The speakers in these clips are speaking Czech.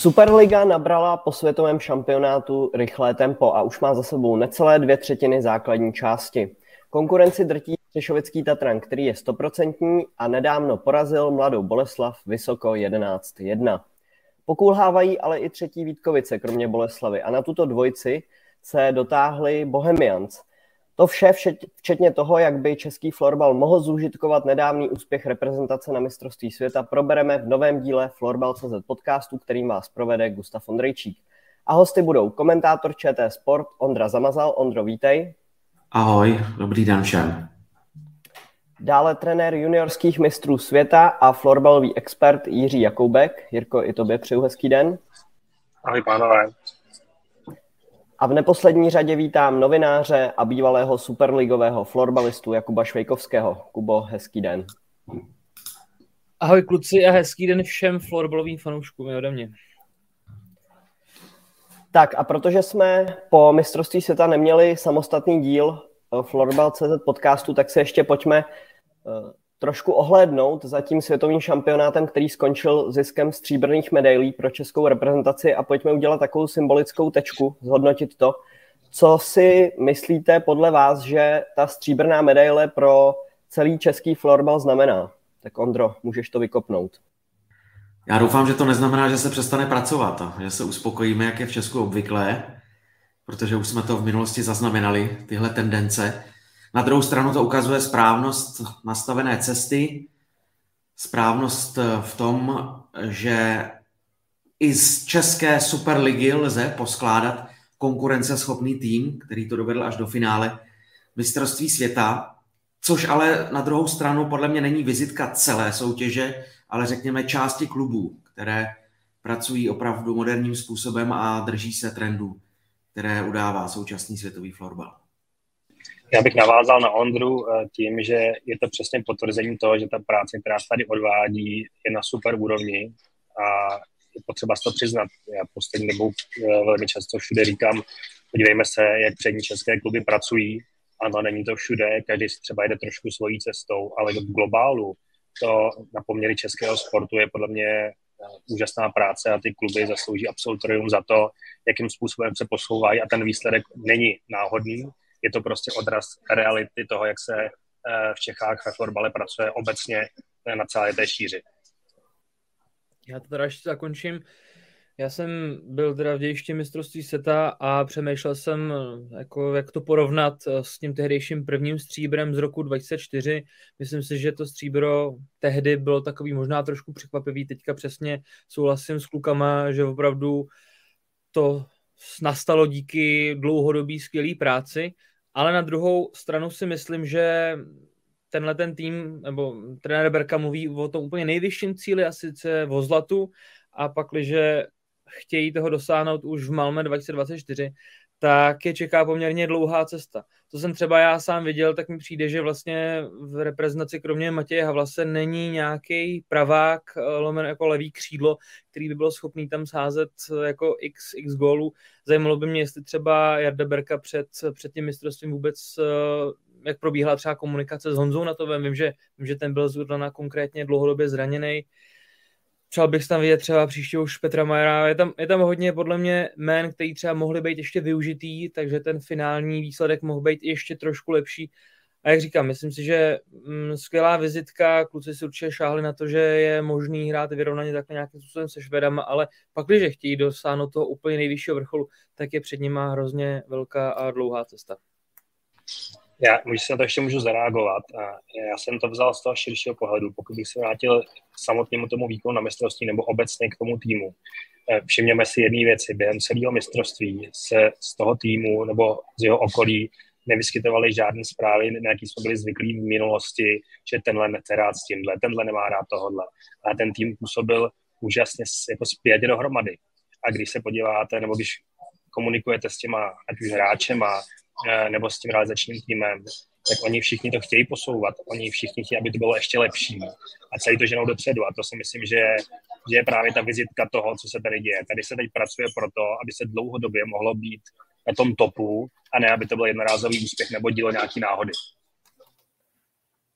Superliga nabrala po světovém šampionátu rychlé tempo a už má za sebou necelé dvě třetiny základní části. Konkurenci drtí Třešovický Tatran, který je stoprocentní a nedávno porazil mladou Boleslav vysoko 11-1. Pokulhávají ale i třetí Vítkovice, kromě Boleslavy. A na tuto dvojici se dotáhli Bohemians. To vše, včetně toho, jak by český florbal mohl zúžitkovat nedávný úspěch reprezentace na mistrovství světa, probereme v novém díle Florbal.cz podcastu, který vás provede Gustav Ondrejčík. A hosty budou komentátor ČT Sport Ondra Zamazal. Ondro, vítej. Ahoj, dobrý den všem. Dále trenér juniorských mistrů světa a florbalový expert Jiří Jakoubek. Jirko, i tobě přeju hezký den. Ahoj, pánové. A v neposlední řadě vítám novináře a bývalého superligového florbalistu Jakuba Švejkovského. Kubo, hezký den. Ahoj kluci a hezký den všem florbalovým fanouškům ode mě. Tak a protože jsme po mistrovství světa neměli samostatný díl eh, Florbal.cz podcastu, tak se ještě pojďme Eh, trošku ohlédnout za tím světovým šampionátem, který skončil ziskem stříbrných medailí pro českou reprezentaci a pojďme udělat takovou symbolickou tečku, zhodnotit to. Co si myslíte podle vás, že ta stříbrná medaile pro celý český florbal znamená? Tak Ondro, můžeš to vykopnout. Já doufám, že to neznamená, že se přestane pracovat a že se uspokojíme, jak je v Česku obvyklé, protože už jsme to v minulosti zaznamenali, tyhle tendence. Na druhou stranu to ukazuje správnost nastavené cesty, správnost eh, v tom, že i z české superligy lze poskládat konkurenceschopný tým, který to dovedl až do finále mistrovství světa, což ale na druhou stranu podle mě není vizitka celé soutěže, ale řekněme části klubů, které pracují opravdu moderním způsobem a drží se trendů, které udává současný světový florbal. Já bych navázal na Ondru eh, tím, že je to přesně potvrzení toho, že ta práce, která se tady odvádí, je na super úrovni a je potřeba si to přiznat. Já poslední dobou eh, velmi často všude říkám, podívejme se, jak přední české kluby pracují. Ano, není to všude, každý si třeba jde trošku svojí cestou, ale v globálu to na poměry českého sportu je podle mě eh, úžasná práce a ty kluby zaslouží absolutorium za to, jakým způsobem se posouvají a ten výsledek není náhodný, je to prostě odraz reality toho, jak se eh, v Čechách ve florbale pracuje obecně eh, na celé té šíři. Já to teda ještě zakončím. Já jsem byl teda v dějišti mistrovství seta a přemýšlel jsem, eh, jako, jak to porovnat s tím tehdejším prvním stříbrem z roku 2004. Myslím si, že to stříbro tehdy bylo takový možná trošku překvapivý. Teďka přesně souhlasím s klukama, že opravdu to nastalo díky dlouhodobý skvělé práci. Ale na druhou stranu si myslím, že tenhle ten tým, nebo trenér Berka mluví o tom úplně nejvyšším cíli, a sice o zlatu, a pak, když chtějí toho dosáhnout už v Malme 2024, tak je čeká poměrně dlouhá cesta. Co jsem třeba já sám viděl, tak mi přijde, že vlastně v reprezentaci kromě Matěje Havlase není nějaký pravák, eh, lomen jako levý křídlo, který by byl schopný tam sázet eh, jako x, x gólů. Zajímalo by mě, jestli třeba Jarda Berka před, před tím mistrovstvím vůbec eh, jak probíhala třeba komunikace s Honzou na to, vím, že, vím, že ten byl zrovna konkrétně dlouhodobě zraněný, Přál bych tam vidět třeba příště už Petra Majera. Je tam, je tam hodně podle mě men, který třeba mohli být ještě využitý, takže ten finální výsledek mohl být ještě trošku lepší. A jak říkám, myslím si, že mm, skvělá vizitka, kluci si určitě šáhli na to, že je možný hrát vyrovnaně takhle nějakým způsobem se Švedama, ale pak, když chtějí dosáhnout toho úplně nejvyššího vrcholu, tak je před nimi hrozně velká a dlouhá cesta. Já už se na to ještě můžu zareagovat. Já jsem to vzal z toho širšího pohledu. Pokud bych se vrátil samotnému tomu výkonu na mistrovství nebo obecně k tomu týmu, eh, všimněme si jedné věci. Během celého mistrovství se z toho týmu nebo z jeho okolí nevyskytovaly žádné zprávy, na jaký jsme byli zvyklí v minulosti, že tenhle nechce rád s tímhle, tenhle nemá rád tohle. A ten tým působil úžasně jako zpět dohromady. A když se podíváte, nebo když komunikujete s těma, ať už hráčema, nebo s tím realizačním týmem, tak oni všichni to chtějí posouvat, oni všichni chtějí, aby to bylo ještě lepší a celý to ženou dopředu a to si myslím, že, že je právě ta vizitka toho, co se tady děje. Tady se teď pracuje pro to, aby se dlouhodobě mohlo být na tom topu a ne, aby to byl jednorázový úspěch nebo dílo nějaký náhody.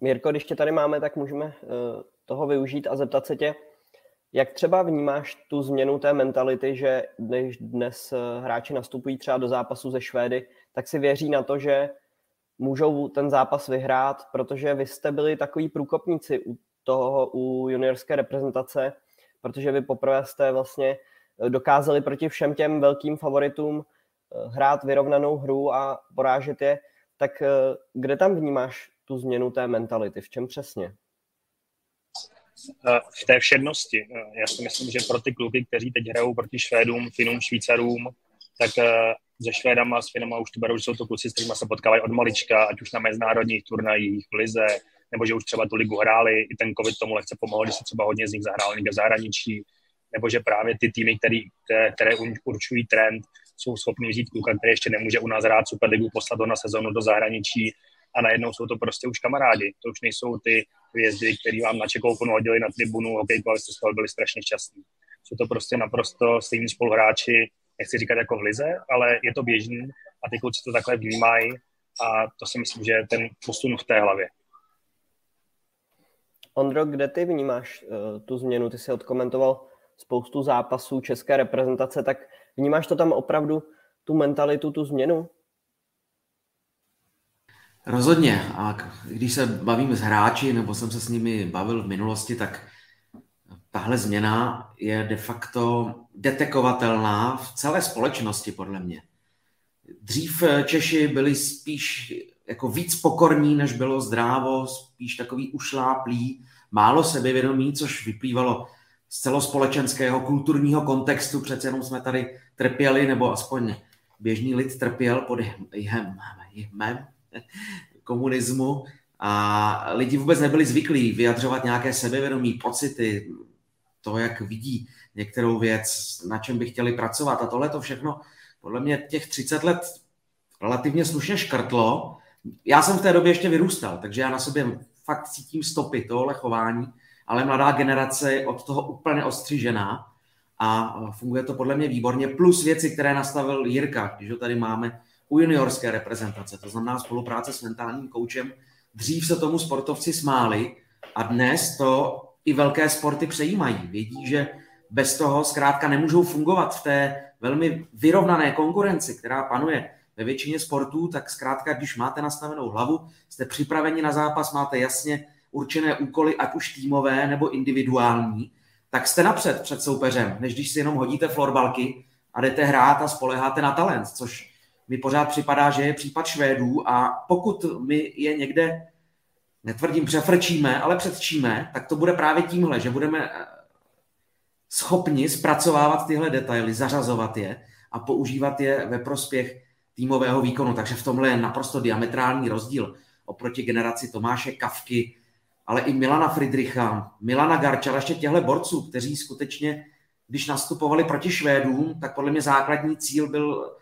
Mirko, když tě tady máme, tak můžeme uh, toho využít a zeptat se tě, Jak třeba vnímáš tu změnu té mentality, že když dnes eh, hráči nastupují třeba do zápasu ze Švédy, tak si věří na to, že můžou ten zápas vyhrát, protože vy jste byli takový průkopníci u toho, u juniorské reprezentace, protože vy poprvé jste vlastně eh, dokázali proti všem těm velkým favoritům eh, hrát vyrovnanou hru a porážet je, tak kde tam vnímáš tu změnu té mentality, v čem přesně? V té všednosti. Já si myslím, že pro ty kluky, kteří teď hrajou proti Švédům, Finům, Švýcarům, tak se Švédama, s Finama už to berou, že jsou to kluci, s kterými se potkávají od malička, ať už na mezinárodních turnajích, v lize, nebo že už třeba tu ligu hráli, i ten covid tomu lehce pomohl, že se třeba hodně z nich zahrál někde v zahraničí, nebo že právě ty týmy, který, které, které určují trend, jsou schopni vzít kluka, který ještě nemůže u nás hrát Superligu, poslat ho na sezonu do zahraničí a najednou jsou to prostě už kamarádi. To už nejsou ty hvězdy, který vám na čekouponu hodili na tribunu hokejku, ale jste z toho byli strašně šťastní. Jsou to prostě naprosto stejní spoluhráči, nechci říkat jako v lize, ale je to běžný a ty kluci to takhle vnímají a to si myslím, že je ten posun v té hlavě. Ondro, kde ty vnímáš uh, tu změnu? Ty jsi odkomentoval spoustu zápasů české reprezentace, tak vnímáš to tam opravdu, tu mentalitu, tu změnu? Rozhodně. A když se bavím s hráči, nebo jsem se s nimi bavil v minulosti, tak tahle změna je de facto detekovatelná v celé společnosti, podle mě. Dřív Češi byli spíš jako víc pokorní, než bylo zdrávo, spíš takový ušláplý, málo sebevědomí, což vyplývalo z celospolečenského kulturního kontextu. Přece jenom jsme tady trpěli, nebo aspoň běžný lid trpěl pod jhem, jhem, komunismu a lidi vůbec nebyli zvyklí vyjadřovat nějaké sebevědomí, pocity, to, jak vidí některou věc, na čem by chtěli pracovat. A tohle to všechno, podle mě těch 30 let relativně slušně škrtlo. Já jsem v té době ještě vyrůstal, takže já na sobě fakt cítím stopy tohle chování, ale mladá generace je od toho úplně ostřižená a funguje to podle mě výborně. Plus věci, které nastavil Jirka, když ho tady máme, u juniorské reprezentace, to znamená spolupráce s mentálním koučem. Dřív se tomu sportovci smáli a dnes to i velké sporty přejímají. Vědí, že bez toho zkrátka nemůžou fungovat v té velmi vyrovnané konkurenci, která panuje ve většině sportů, tak zkrátka, když máte nastavenou hlavu, jste připraveni na zápas, máte jasně určené úkoly, ať už týmové nebo individuální, tak jste napřed před soupeřem, než když si jenom hodíte florbalky a jdete hrát a spoleháte na talent, což mi pořád připadá, že je případ Švédů a pokud my je někde, netvrdím přefrčíme, ale předčíme, tak to bude právě tímhle, že budeme eh, schopni zpracovávat tyhle detaily, zařazovat je a používat je ve prospěch týmového výkonu. Takže v tomhle je naprosto diametrální rozdíl oproti generaci Tomáše Kavky, ale i Milana Friedricha, Milana Garčala, ještě těchto borců, kteří skutečně, když nastupovali proti Švédům, tak podle mě základní cíl byl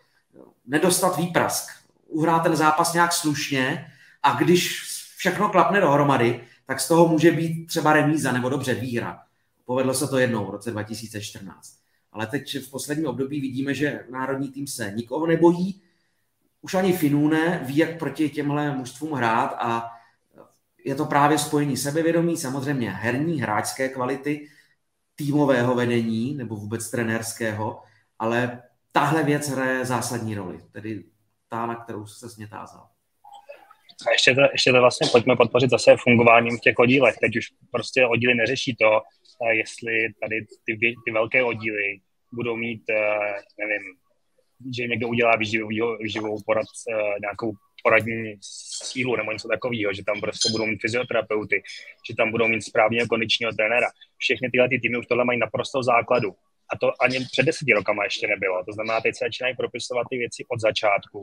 nedostat výprask, uhrát ten zápas nějak slušně a když všechno klapne dohromady, tak z toho může být třeba remíza nebo dobře výhra. Povedlo se to jednou v roce 2014. Ale teď v posledním období vidíme, že národní tým se nikoho nebojí, už ani Finů ne, ví, jak proti těmhle mužstvům hrát a je to právě spojení sebevědomí, samozřejmě herní, hráčské kvality, týmového vedení nebo vůbec trenérského, ale tahle věc hraje zásadní roli, tedy ta, na kterou se mě tázal. A ještě to, ještě to vlastně pojďme podpořit zase fungováním v těch oddílech. Teď už prostě oddíly neřeší to, eh, jestli tady ty, ty velké oddíly budou mít, eh, nevím, že někdo udělá výživovou, výživovou porad, eh, nějakou poradní sílu nebo něco takového, že tam prostě budou mít fyzioterapeuty, že tam budou mít správně kondičního trenéra. Všechny tyhle ty týmy už tohle mají naprosto v základu a to ani před deseti rokama ještě nebylo. To znamená, teď se začínají propisovat ty věci od začátku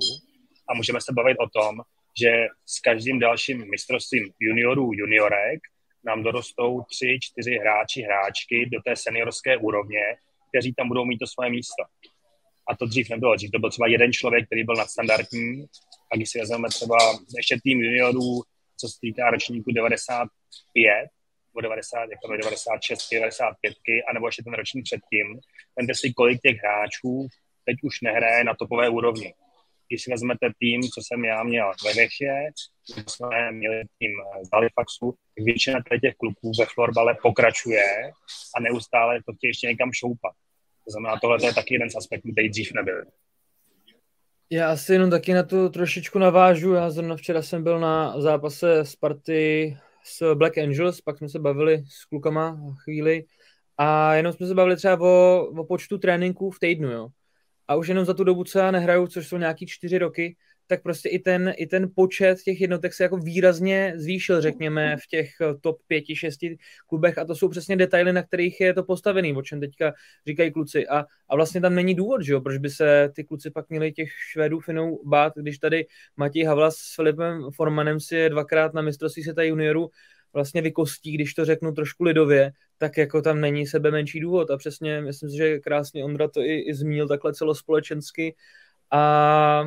a můžeme se bavit o tom, že s každým dalším mistrovstvím juniorů, juniorek nám dorostou tři, čtyři hráči, hráčky do té seniorské úrovně, kteří tam budou mít to svoje místo. A to dřív nebylo. Dřív to byl třeba jeden člověk, který byl nadstandardní. A když si vezmeme třeba ještě tým juniorů, co se týká ročníku 95, o 90, jako 96, 95, anebo ještě ten ročník předtím, vemte si, kolik těch hráčů teď už nehraje na topové úrovni. když si vezmete tým, co jsem já měl ve Vechě, jsme měli tým z Halifaxu, většina těch klubů ve florbale pokračuje a neustále to chtějí ještě někam šoupat. To znamená, tohle je taky jeden z aspektů, který dřív nebyl. Já asi jenom taky na to trošičku navážu. Já zrovna včera jsem byl na zápase Sparty s Black Angels, pak jsme se bavili s klukama chvíli a jenom jsme se bavili třeba o, o počtu tréninků v týdnu, jo. A už jenom za tu dobu, co já nehraju, což jsou nějaký čtyři roky, tak prostě i ten, i ten počet těch jednotek se jako výrazně zvýšil, řekněme, v těch top pěti, šesti klubech a to jsou přesně detaily, na kterých je to postavený, o čem teďka říkají kluci. A, a vlastně tam není důvod, že jo, proč by se ty kluci pak měli těch Švédů Finou bát, když tady Matěj Havlas s Filipem Formanem si je dvakrát na mistrovství světa juniorů vlastně vykostí, když to řeknu trošku lidově, tak jako tam není sebe menší důvod. A přesně myslím si, že krásně Ondra to i, i zmínil takhle celospolečensky. A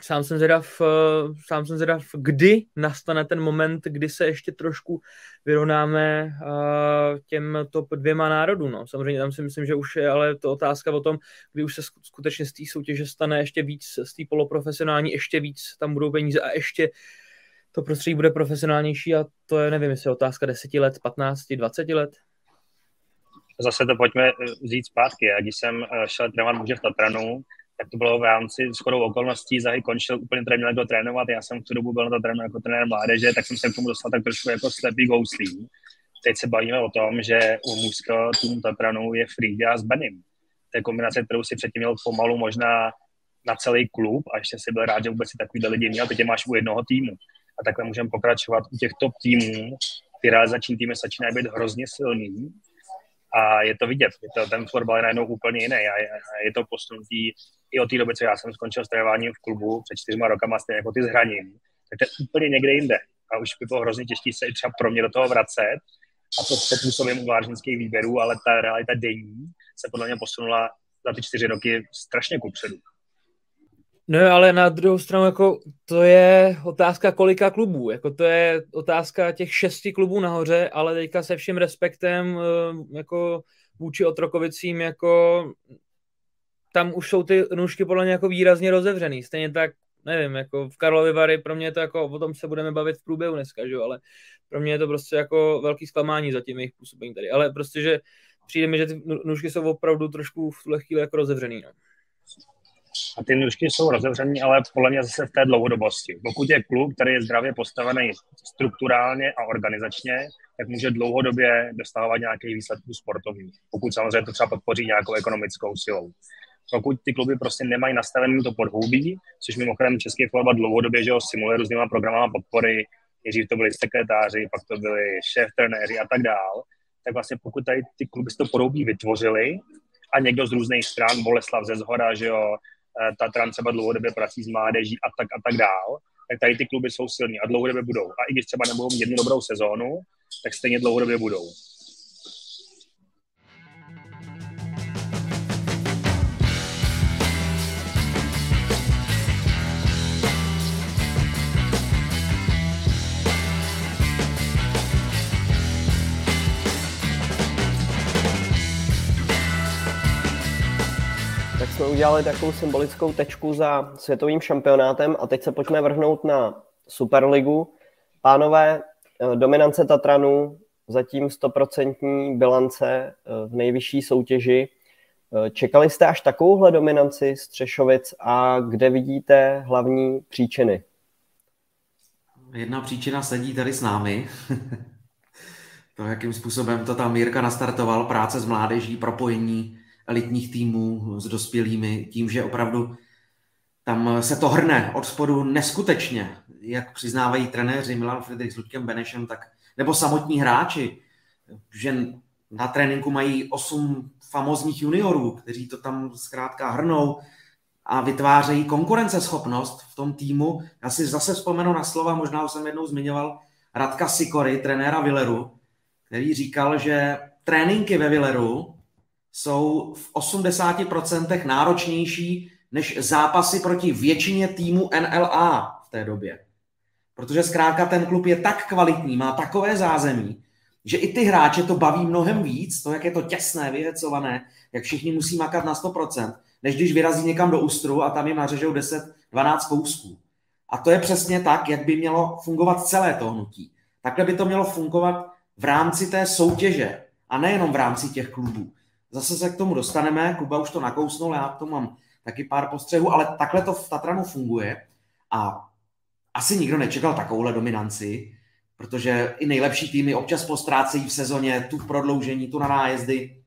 sám jsem zvědav, eh, sám jsem zvědav, kdy nastane ten moment, kdy se ještě trošku vyrovnáme eh, těm top dvěma národům. No. Samozřejmě tam si myslím, že už je ale to otázka o tom, kdy už se skutečně z té soutěže stane ještě víc, z té poloprofesionální ještě víc, tam budou peníze a ještě to prostředí bude profesionálnější a to je, nevím, jestli je otázka 10 let, 15, 20 let. Zase to pojďme eh, vzít zpátky. Já když jsem šel trénovat muže v Tatranu, tak to bylo v rámci shodou okolností, Zahy končil úplně tady měl trénovat, já jsem v tu dobu byl na to trénu jako trenér mládeže, tak jsem se k tomu dostal tak trošku jako slepý gouslí. Teď se bavíme o tom, že u mužského týmu Tatranu je Frida s Benim. To je kombinace, kterou si předtím měl pomalu možná na celý klub a ještě si byl rád, že vůbec si takový lidi měl, teď je máš u jednoho týmu. A takhle můžeme pokračovat u těch top týmů. Ty realizační týmy začínají být hrozně silný a je to vidět. Je to, ten florbal je najednou úplně jiný a je, a je to posunutý i od té doby, co já jsem skončil s v klubu před čtyřma rokama, stejně jako ty s hraním, tak to je úplně někde jinde. A už by bylo hrozně těžké se třeba pro mě do toho vracet a to pod působem uvářenských výběrů, ale ta realita denní se podle mě posunula za ty čtyři roky strašně kupředu. No ale na druhou stranu jako to je otázka kolika klubů, jako to je otázka těch šesti klubů nahoře, ale teďka se vším respektem eh, jako vůči Otrokovicím jako tam už jsou ty nůžky podle mě jako výrazně rozevřený. Stejně tak, nevím, jako v Karlovy Vary, pro mě je to jako, o tom se budeme bavit v průběhu dneska, že ale pro mě je to prostě jako velký zklamání za tím jejich působení tady. Ale prostě, že přijde mi, že ty nůžky jsou opravdu trošku v tuhle chvíli jako rozevřený. No. A ty nůžky jsou rozevřený, ale podle mě zase v té dlouhodobosti. Pokud je klub, který je zdravě postavený strukturálně a organizačně, tak může dlouhodobě dostávat nějaký výsledků sportovních. Pokud samozřejmě to třeba podpoří nějakou ekonomickou silou pokud ty kluby prostě nemají nastavené to podhoubí, což mimochodem český fotbal dlouhodobě že ho simuluje různýma programama podpory, nejdřív to byli sekretáři, pak to byli šéf trenéři a tak dál, tak vlastně pokud tady ty kluby si to podhoubí vytvořili a někdo z různých stran, Boleslav ze zhora, že jo, eh, Tatran třeba dlouhodobě prací s mládeží a tak a tak dál, tak tady ty kluby jsou silní a dlouhodobě budou. A i když třeba nebudou mít jednu dobrou sezónu, tak stejně dlouhodobě budou. Jsme udělali takovou symbolickou tečku za světovým šampionátem a teď se pojďme vrhnout na Superligu. Pánové, eh, dominance Tatranu, zatím stoprocentní bilance eh, v nejvyšší soutěži. Eh, čekali jste až takovouhle dominanci Střešovic a kde vidíte hlavní příčiny? Jedna příčina sedí tady s námi. to, jakým způsobem to tam Jirka nastartoval, práce s mládeží, propojení elitních týmů s dospělými, tím, že opravdu tam se to hrne od spodu neskutečně, jak přiznávají trenéři Milan Friedrich s Luďkem Benešem, tak, nebo samotní hráči, že na tréninku mají osm famozních juniorů, kteří to tam zkrátka hrnou a vytvářejí konkurenceschopnost v tom týmu. Já si zase vzpomenu na slova, možná už jsem jednou zmiňoval, Radka Sikory, trenéra Villeru, který říkal, že tréninky ve Villeru jsou v 80% náročnější než zápasy proti většině týmu NLA v té době. Protože zkrátka ten klub je tak kvalitní, má takové zázemí, že i ty hráče to baví mnohem víc, to, jak je to těsné, vyhecované, jak všichni musí makat na 100%, než když vyrazí někam do ústru a tam jim nařežou 10-12 kousků. A to je přesně tak, jak by mělo fungovat celé to hnutí. Takhle by to mělo fungovat v rámci té soutěže a nejenom v rámci těch klubů. Zase se k tomu dostaneme, Kuba už to nakousnul, já to mám taky pár postřehů, ale takhle to v Tatranu funguje a asi nikdo nečekal takovouhle dominanci, protože i nejlepší týmy občas postrácejí v sezóně tu v prodloužení, tu na nájezdy,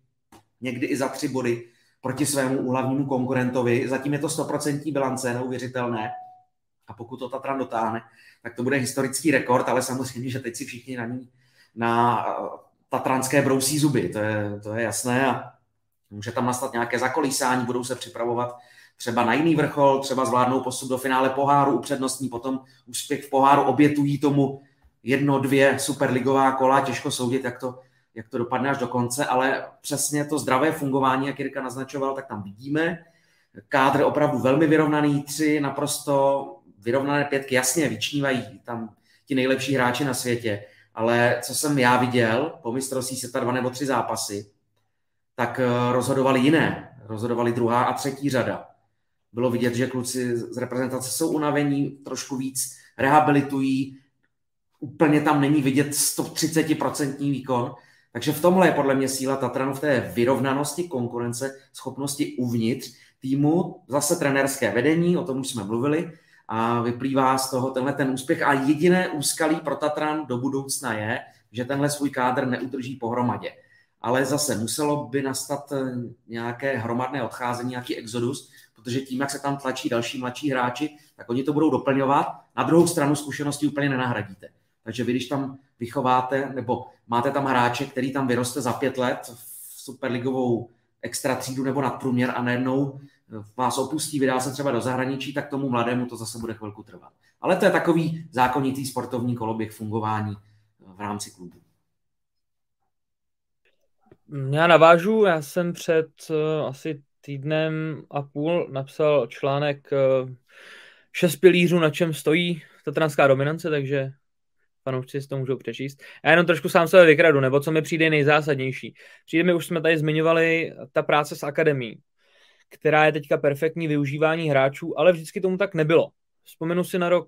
někdy i za tři body proti svému úhlavnímu konkurentovi. Zatím je to 100% bilance, neuvěřitelné. A pokud to Tatran dotáhne, tak to bude historický rekord, ale samozřejmě, že teď si všichni na ní na tatranské brousí zuby, to je, to je jasné a může tam nastat nějaké zakolísání, budou se připravovat třeba na jiný vrchol, třeba zvládnou postup do finále poháru, upřednostní potom úspěch v poháru, obětují tomu jedno, dvě superligová kola, těžko soudit, jak to, jak to dopadne až do konce, ale přesně to zdravé fungování, jak Jirka naznačoval, tak tam vidíme. Kádr opravdu velmi vyrovnaný, tři naprosto vyrovnané pětky, jasně vyčnívají tam ti nejlepší hráči na světě, ale co jsem já viděl po mistrovství světa dva nebo tři zápasy, tak eh, rozhodovali jiné. Rozhodovali druhá a třetí řada. Bylo vidět, že kluci z reprezentace jsou unavení, trošku víc rehabilitují, úplně tam není vidět 130% výkon, takže v tomhle je podle mě síla Tatranu v té vyrovnanosti konkurence, schopnosti uvnitř týmu, zase trenerské vedení, o tom už jsme mluvili, a vyplývá z toho tenhle ten úspěch. A jediné úskalí pro Tatran do budoucna je, že tenhle svůj kádr neudrží pohromadě. Ale zase muselo by nastat eh, nějaké hromadné odcházení, nějaký exodus, protože tím, jak se tam tlačí další mladší hráči, tak oni to budou doplňovat. Na druhou stranu zkušenosti úplně nenahradíte. Takže vy, když tam vychováte, nebo máte tam hráče, který tam vyroste za pět let v superligovou extra třídu nebo nadprůměr a najednou vás opustí, vydá se třeba do zahraničí, tak tomu mladému to zase bude chvilku trvat. Ale to je takový zákonitý sportovní koloběh fungování v rámci klubu. Já navážu, já jsem před uh, asi týdnem a půl napsal článek uh, šest pilířů, na čem stojí tatranská dominance, takže fanoušci si to můžou přečíst. Já jenom trošku sám sebe vykradu, nebo co mi přijde nejzásadnější. Přijde mi, už jsme tady zmiňovali, ta práce s akademí, která je teďka perfektní využívání hráčů, ale vždycky tomu tak nebylo. Vzpomenu si na rok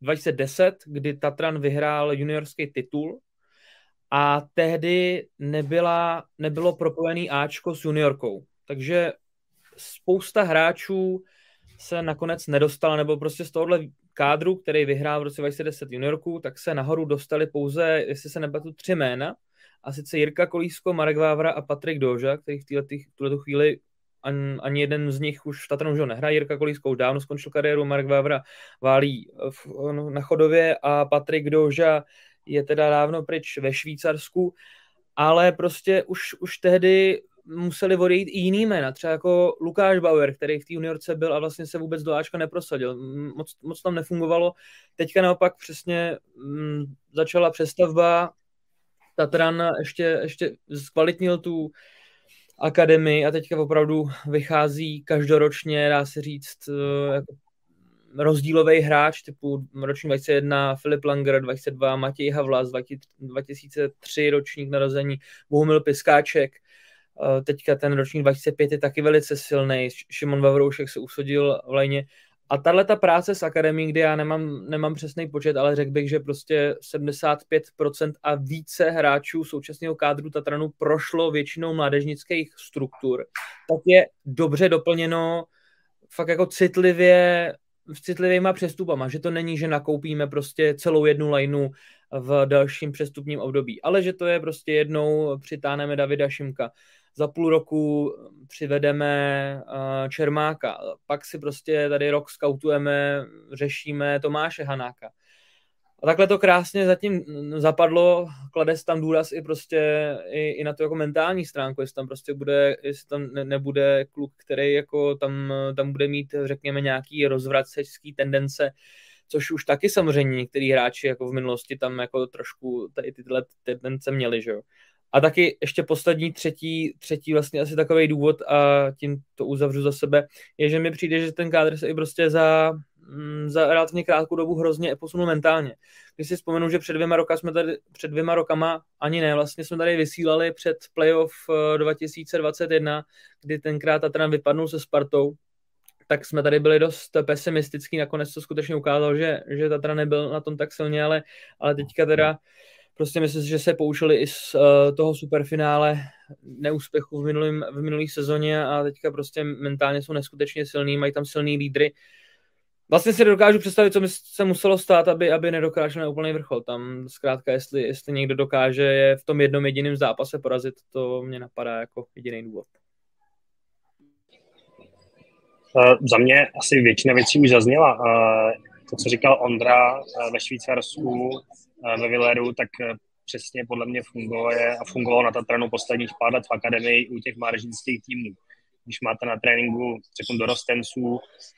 2010, eh, kdy Tatran vyhrál juniorský titul a tehdy nebyla, nebylo propojený Ačko s juniorkou. Takže spousta hráčů se nakonec nedostala, nebo prostě z tohohle kádru, který vyhrál v roce 2010 juniorku, tak se nahoru dostali pouze, jestli se nepletu, tři jména, a sice Jirka Kolísko, Marek Vávra a Patrik Doža, který v tuto chvíli ani, ani jeden z nich už v Tatranu už nehraje. Jirka Kolískou dávno skončil kariéru, Mark Vávra válí v, na chodově a Patrik Doža je teda dávno pryč ve Švýcarsku, ale prostě už, už tehdy museli odejít i jiný jména, třeba jako Lukáš Bauer, který v té juniorce byl a vlastně se vůbec do Ačka neprosadil. Moc, moc tam nefungovalo. Teďka naopak přesně m, mm, začala přestavba, Tatran ještě, ještě zkvalitnil tu akademii a teďka opravdu vychází každoročně, dá se říct, eh, jako rozdílový hráč typu ročník 21 Filip Langer, 22 Matěj Havlas, 2003 ročník narození Bohumil Piskáček, eh, teďka ten ročník 25 je taky velice silný, Šimon Vavroušek se usadil v lejně a tahle ta práce s akademií, kde já nemám, nemám přesný počet, ale řekl bych, že prostě 75% a více hráčů současného kádru Tatranu prošlo většinou mládežnických struktur, tak je dobře doplněno fakt jako citlivě s citlivýma přestupama, že to není, že nakoupíme prostě celou jednu lajnu v dalším přestupním období, ale že to je prostě jednou přitáhneme Davida Šimka, za půl roku přivedeme eh, Čermáka, pak si prostě tady rok skautujeme, řešíme Tomáše Hanáka. A takhle to krásně zatím zapadlo, klade se tam důraz i prostě i, i na tu jako mentální stránku, jestli tam prostě bude, jestli tam ne, nebude kluk, který jako tam, tam bude mít, řekněme, nějaký rozvracečský tendence, což už taky samozřejmě některý hráči jako v minulosti tam jako trošku tady tyhle tendence měli, že jo. A taky ještě poslední, třetí, třetí vlastně asi takový důvod a tím to uzavřu za sebe, je, že mi přijde, že ten kádr se i prostě za, za relativně krátkou dobu hrozně posunul mentálně. Když si vzpomenu, že před dvěma, roka jsme tady, před dvěma rokama, ani ne, vlastně jsme tady vysílali před playoff 2021, kdy tenkrát Tatran vypadnul se Spartou, tak jsme tady byli dost pesimistický, nakonec to skutečně ukázalo, že, že Tatra nebyl na tom tak silně, ale, ale teďka teda prostě myslím si, že se poučili i z uh, toho superfinále neúspěchu v, minulým, v minulých sezóně a teďka prostě mentálně jsou neskutečně silní, mají tam silný lídry. Vlastně si dokážu představit, co mi se muselo stát, aby, aby nedokázal na úplný vrchol. Tam zkrátka, jestli, jestli někdo dokáže je v tom jednom jediném zápase porazit, to mě napadá jako jediný důvod. Uh, za mě asi většina věcí už zazněla. Uh, to, co říkal Ondra uh, ve Švýcarsku, ve Villeru, tak přesně podle mě funguje a fungovalo na Tatranu posledních pár let v akademii u těch maržínských týmů. Když máte na tréninku, řeknu, dorostenců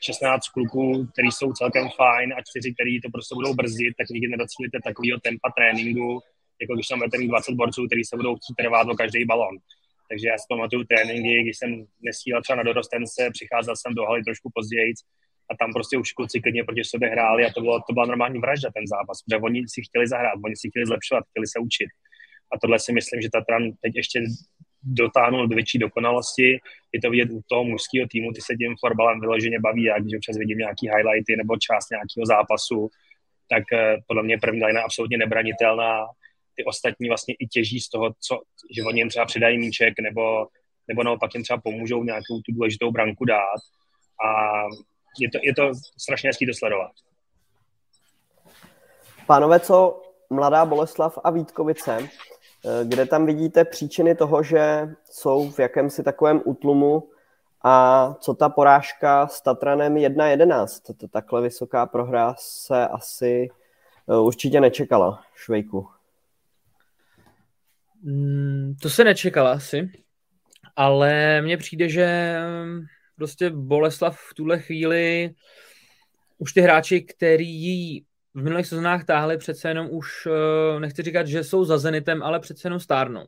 16 kluků, který jsou celkem fajn a čtyři, který to prostě budou brzdit, tak nikdy nedocílíte takového tempa tréninku, jako když tam budete 20 borců, kteří se budou chtít trvat o každý balon. Takže já si pamatuju tréninky, když jsem nesílal třeba na dorostence, přicházel jsem do haly trošku později a tam prostě už kluci klidně proti sobě hráli a to, bylo, to byla normální vražda ten zápas, protože oni si chtěli zahrát, oni si chtěli zlepšovat, chtěli se učit. A tohle si myslím, že Tatran teď ještě dotáhnul do větší dokonalosti. Je to vidět u toho mužského týmu, ty se tím fotbalem vyloženě baví, já když občas vidím nějaký highlighty nebo část nějakého zápasu, tak eh, podle mě první line je absolutně nebranitelná ty ostatní vlastně i těží z toho, co, že oni jim třeba přidají míček nebo, nebo naopak jim třeba pomůžou nějakou tu důležitou branku dát a je to, je to strašně hezký to sledovat. Pánové, co Mladá Boleslav a Vítkovice, kde tam vidíte příčiny toho, že jsou v jakémsi takovém útlumu a co ta porážka s Tatranem 1-11? Takhle vysoká prohra se asi eh, určitě nečekala, Švejku. Mm, to se nečekala asi, ale mně přijde, že mm, prostě Boleslav v tuhle chvíli už ty hráči, který v minulých sezónách táhli, přece jenom už, eh, nechci říkat, že jsou za Zenitem, ale přece jenom stárnou.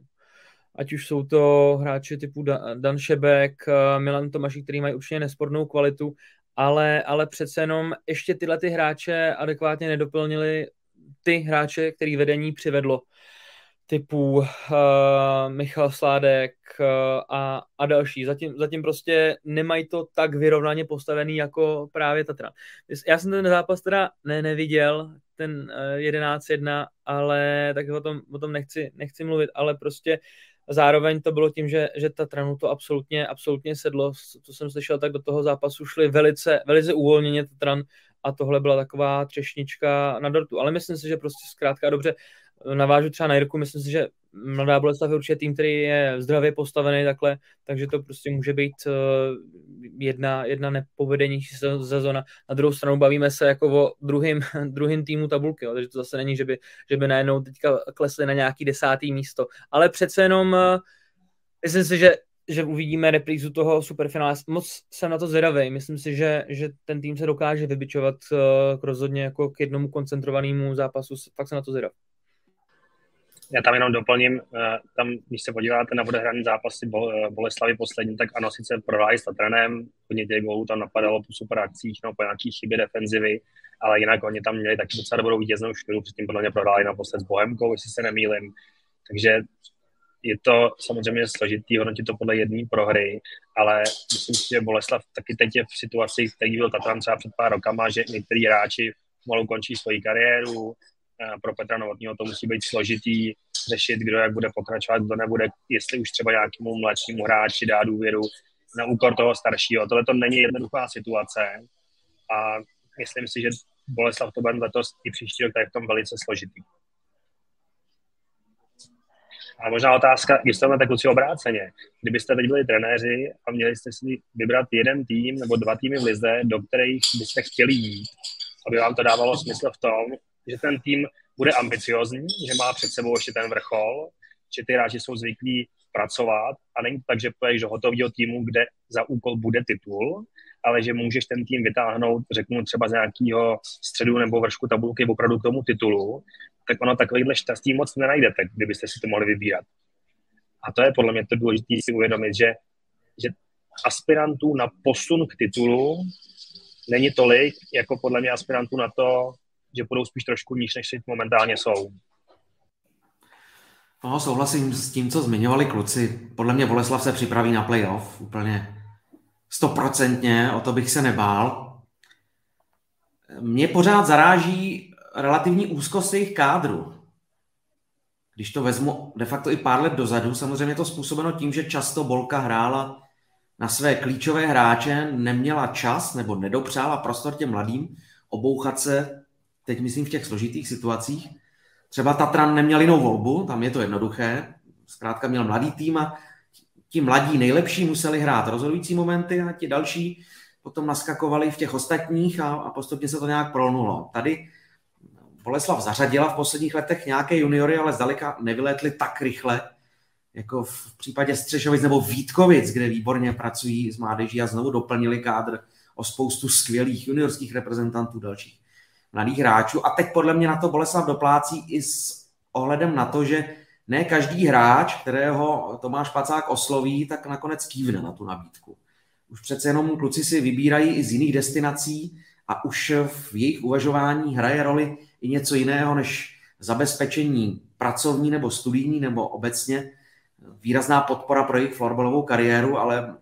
Ať už jsou to hráči typu Dan Šebek, eh, Milan Tomaší, který mají určitě nespornou kvalitu, ale, ale přece jenom ještě tyhle ty hráče adekvátně nedoplnili ty hráče, který vedení přivedlo typu uh, Michal Sládek uh, a, a další. Zatím, zatím prostě nemají to tak vyrovnaně postavený jako právě Tatra. Já jsem ten zápas teda ne, neviděl, ten uh, eh, 11-1, ale tak o tom, o tom nechci, nechci mluvit, ale prostě zároveň to bylo tím, že, že Tatranu to absolutně, absolutně sedlo. Co jsem slyšel, tak do toho zápasu šli velice, velice uvolněně Tatran a tohle byla taková třešnička na dortu. Ale myslím si, že prostě zkrátka dobře navážu třeba na Jirku, myslím si, že Mladá Boleslav je určitě tým, který je zdravě postavený takhle, takže to prostě může být uh, jedna, jedna nepovedenější sezona. Na druhou stranu bavíme se jako o druhým, druhým týmu tabulky, jo, takže to zase není, že by, že by najednou teďka klesli na nějaký desátý místo. Ale přece jenom uh, myslím si, že že uvidíme reprízu toho superfinále. Moc jsem na to zvědavý. Myslím si, že, že ten tým se dokáže vybičovat uh, k rozhodně jako k jednomu koncentrovanému zápasu. Fakt jsem na to zvědavý. Já tam jenom doplním, eh, tam, když se podíváte na odehraný zápasy eh, Boleslavy poslední, tak ano, sice prohráli s Tatranem, hodně těch gólů tam napadalo po super akcích, no, po nějakých chybě defenzivy, ale jinak oni tam měli taky docela dobrou vítěznou školu, předtím podle mě prohráli naposled s Bohemkou, jestli se nemýlim. Takže je to samozřejmě složitý hodnotit to podle jedné prohry, ale myslím si, že Boleslav taky teď je v situaci, který byl Tatran třeba před pár rokama, že některý hráči pomalu končí svoji kariéru, pro Petra Novotního to musí být složitý řešit, kdo jak bude pokračovat, kdo nebude, jestli už třeba nějakému mladšímu hráči dá důvěru na úkor toho staršího. Tohle to není jednoduchá situace a myslím si, že Boleslav to bude letos i příští rok je v tom velice složitý. A možná otázka, když jste tak kluci obráceně, kdybyste teď byli trenéři a měli jste si vybrat jeden tým nebo dva týmy v lize, do kterých byste chtěli jít, aby vám to dávalo smysl v tom, že ten tým bude ambiciozní, že má před sebou ještě ten vrchol, že ty hráči jsou zvyklí pracovat a není to tak, že půjdeš do hotového týmu, kde za úkol bude titul, ale že můžeš ten tým vytáhnout, řeknu třeba z nějakého středu nebo vršku tabulky opravdu k tomu titulu, tak ono takovýhle štěstí moc nenajdete, kdybyste si to mohli vybírat. A to je podle mě to důležité si uvědomit, že, že aspirantů na posun k titulu není tolik, jako podle mě aspirantů na to, že budou spíš trošku níž, než si momentálně jsou. No, souhlasím s tím, co zmiňovali kluci. Podle mě Boleslav se připraví na playoff úplně stoprocentně, o to bych se nebál. Mě pořád zaráží relativní úzkost jejich kádru. Když to vezmu de facto i pár let dozadu, samozřejmě to způsobeno tím, že často Bolka hrála na své klíčové hráče, neměla čas nebo nedopřála prostor těm mladým obouchat se, teď myslím v těch složitých situacích. Třeba Tatran neměl jinou volbu, tam je to jednoduché. Zkrátka měl mladý tým a ti mladí nejlepší museli hrát rozhodující momenty a ti další potom naskakovali v těch ostatních a, a postupně se to nějak prolnulo. Tady Boleslav zařadila v posledních letech nějaké juniory, ale zdaleka nevyletly tak rychle, jako v případě Střešovic nebo Vítkovic, kde výborně pracují s mládeží a znovu doplnili kádr o spoustu skvělých juniorských reprezentantů dalších mladých hráčů. A teď podle mě na to Boleslav doplácí i s ohledem na to, že ne každý hráč, kterého Tomáš Pacák osloví, tak nakonec kývne na tu nabídku. Už přece jenom kluci si vybírají i z jiných destinací a už v jejich uvažování hraje roli i něco jiného než zabezpečení pracovní nebo studijní nebo obecně výrazná podpora pro jejich florbalovou kariéru, ale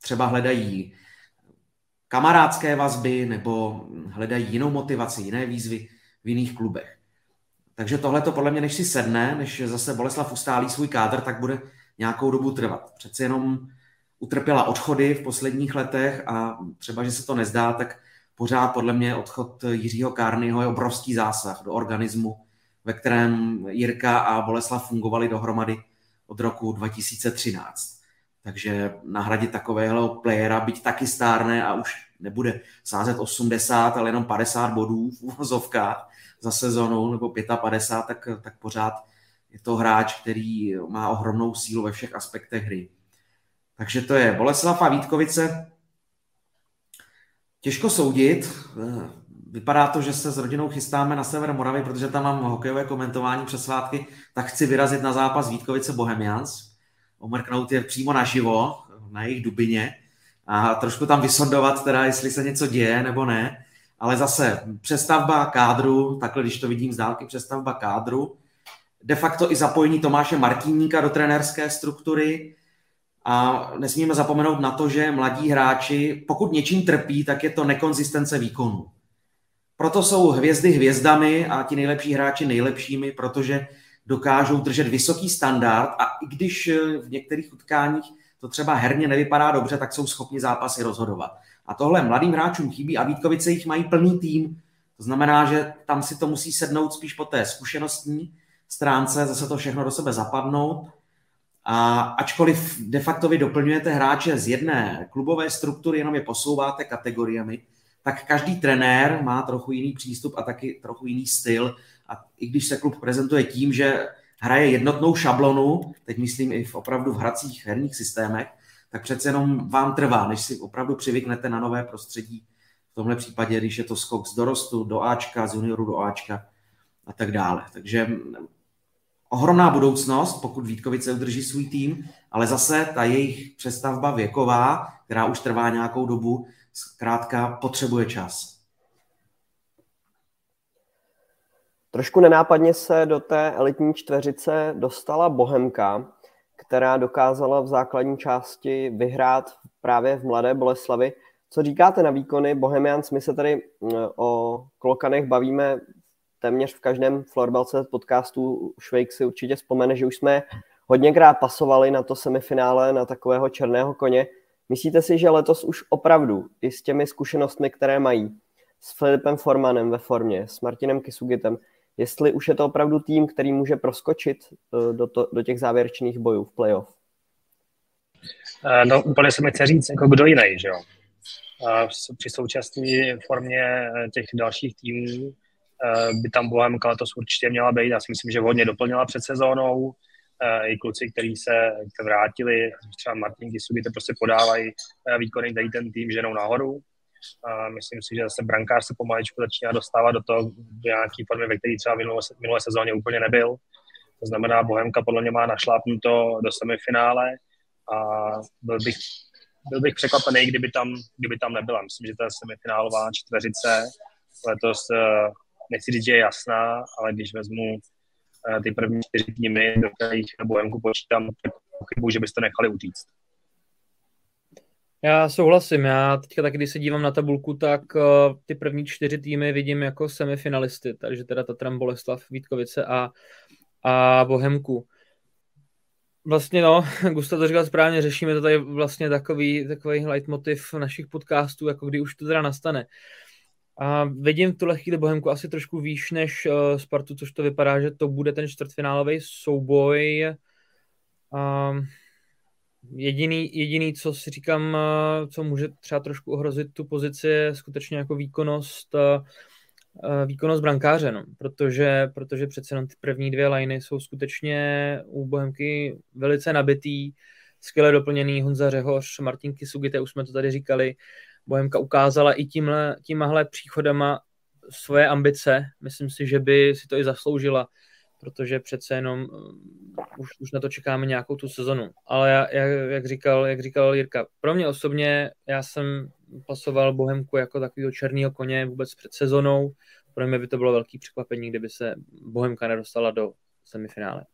třeba hledají kamarádské vazby nebo hledají jinou motivaci, jiné výzvy v jiných klubech. Takže tohle to podle mě, než si sedne, než zase Boleslav ustálí svůj kádr, tak bude nějakou dobu trvat. Přece jenom utrpěla odchody v posledních letech a třeba, že se to nezdá, tak pořád podle mě odchod Jiřího Kárnyho je obrovský zásah do organismu, ve kterém Jirka a Boleslav fungovali dohromady od roku 2013. Takže nahradit takového playera, byť taky stárne a už nebude sázet 80, ale jenom 50 bodů v úvozovkách za sezonu nebo 55, tak, tak pořád je to hráč, který má ohromnou sílu ve všech aspektech hry. Takže to je Boleslav a Vítkovice. Těžko soudit. Vypadá to, že se s rodinou chystáme na sever Moravy, protože tam mám hokejové komentování přes svátky, tak chci vyrazit na zápas Vítkovice Bohemians. Omrknout je přímo naživo, na jejich dubině a trošku tam vysondovat teda, jestli se něco děje nebo ne. Ale zase přestavba kádru, takhle když to vidím z dálky, přestavba kádru, de facto i zapojení Tomáše Martinníka do trenérské struktury, a nesmíme zapomenout na to, že mladí hráči, pokud něčím trpí, tak je to nekonzistence výkonu. Proto jsou hvězdy hvězdami a ti nejlepší hráči nejlepšími, protože dokážou držet vysoký standard a i když eh, v některých utkáních to třeba herně nevypadá dobře, tak jsou schopni zápasy rozhodovat. A tohle mladým hráčům chybí a Vítkovice jich mají plný tým. To znamená, že tam si to musí sednout spíš po té zkušenostní stránce, zase to všechno do sebe zapadnout. A ačkoliv de facto vy doplňujete hráče z jedné klubové struktury, jenom je posouváte kategoriemi, tak každý trenér má trochu jiný přístup a taky trochu jiný styl. A i když se klub prezentuje tím, že hraje jednotnou šablonu, teď myslím i v opravdu v hracích herních systémech, tak přece jenom vám trvá, než si opravdu přivyknete na nové prostředí. V tomhle případě, když je to skok z dorostu do Ačka, z junioru do Ačka a tak dále. Takže ohromná budoucnost, pokud Vítkovice udrží svůj tým, ale zase ta jejich přestavba věková, která už trvá nějakou dobu, zkrátka potřebuje čas. Trošku nenápadně se do té elitní čtveřice dostala Bohemka, která dokázala v základní části vyhrát právě v Mladé Boleslavi. Co říkáte na výkony Bohemians? My se tady mm, o Klokanech bavíme téměř v každém Florbelce podcastu. Švejk si určitě vzpomene, že už jsme hodněkrát pasovali na to semifinále na takového černého koně. Myslíte si, že letos už opravdu i s těmi zkušenostmi, které mají, s Filipem Formanem ve formě, s Martinem Kisugitem, jestli už je to opravdu tým, který může proskočit eh, do, to, do těch závěrečných bojů v playoff? Eh, no úplně se mi chce říct, jako kdo jiný, že jo? Při současné formě eh, těch dalších týmů by tam Bohemka letos určitě měla být. Já si myslím, že hodně doplnila před sezónou. I kluci, kteří se vrátili, třeba Martin Kisugi, to prostě podávají výkony, dají ten tým ženou nahoru. A myslím si, že zase brankář se pomaličku začíná dostávat do toho, do nějaké formy, ve které třeba minulé, minulé sezóně úplně nebyl. To znamená, Bohemka podle mě má našlápnuto do semifinále a byl bych byl bych překvapený, kdyby tam, kdyby tam nebyla. Myslím, že ta semifinálová čtveřice letos, uh, nechci říct, že je jasná, ale když vezmu uh, ty první čtyři týmy, do kterých Bohemku počítám, tak pochybuji, že byste nechali utíct. Já souhlasím. Já teďka taky, když se dívám na tabulku, tak uh, ty první čtyři týmy vidím jako semifinalisty, takže teda Tatran, Boleslav, Vítkovice a, a Bohemku. Vlastně no, Gustav to říkal správně, řešíme to tady vlastně takový, takový leitmotiv našich podcastů, jako kdy už to teda nastane. A vidím v tuhle chvíli Bohemku asi trošku výš než uh, Spartu, což to vypadá, že to bude ten čtvrtfinálový souboj. Um, Jediný, jediný, co si říkám, eh, co může třeba trošku ohrozit tu pozici, je skutečně jako výkonnost, eh, eh, výkonnost brankáře, no. protože, protože přece jenom ty první dvě liny jsou skutečně u Bohemky velice nabitý, skvěle doplněný Honza Řehoř, Martin Kisugite, už jsme to tady říkali, Bohemka ukázala i tímhle, tímhle příchodama svoje ambice, myslím si, že by si to i zasloužila protože přece jenom uh, už, už na to čekáme nějakou tu sezonu. Ale já, jak, jak, říkal, jak říkal Jirka, pro mě osobně, já jsem pasoval Bohemku jako takového černého koně vůbec před sezonou. Pro mě by to bylo velký překvapení, kdyby se Bohemka nedostala do semifinále.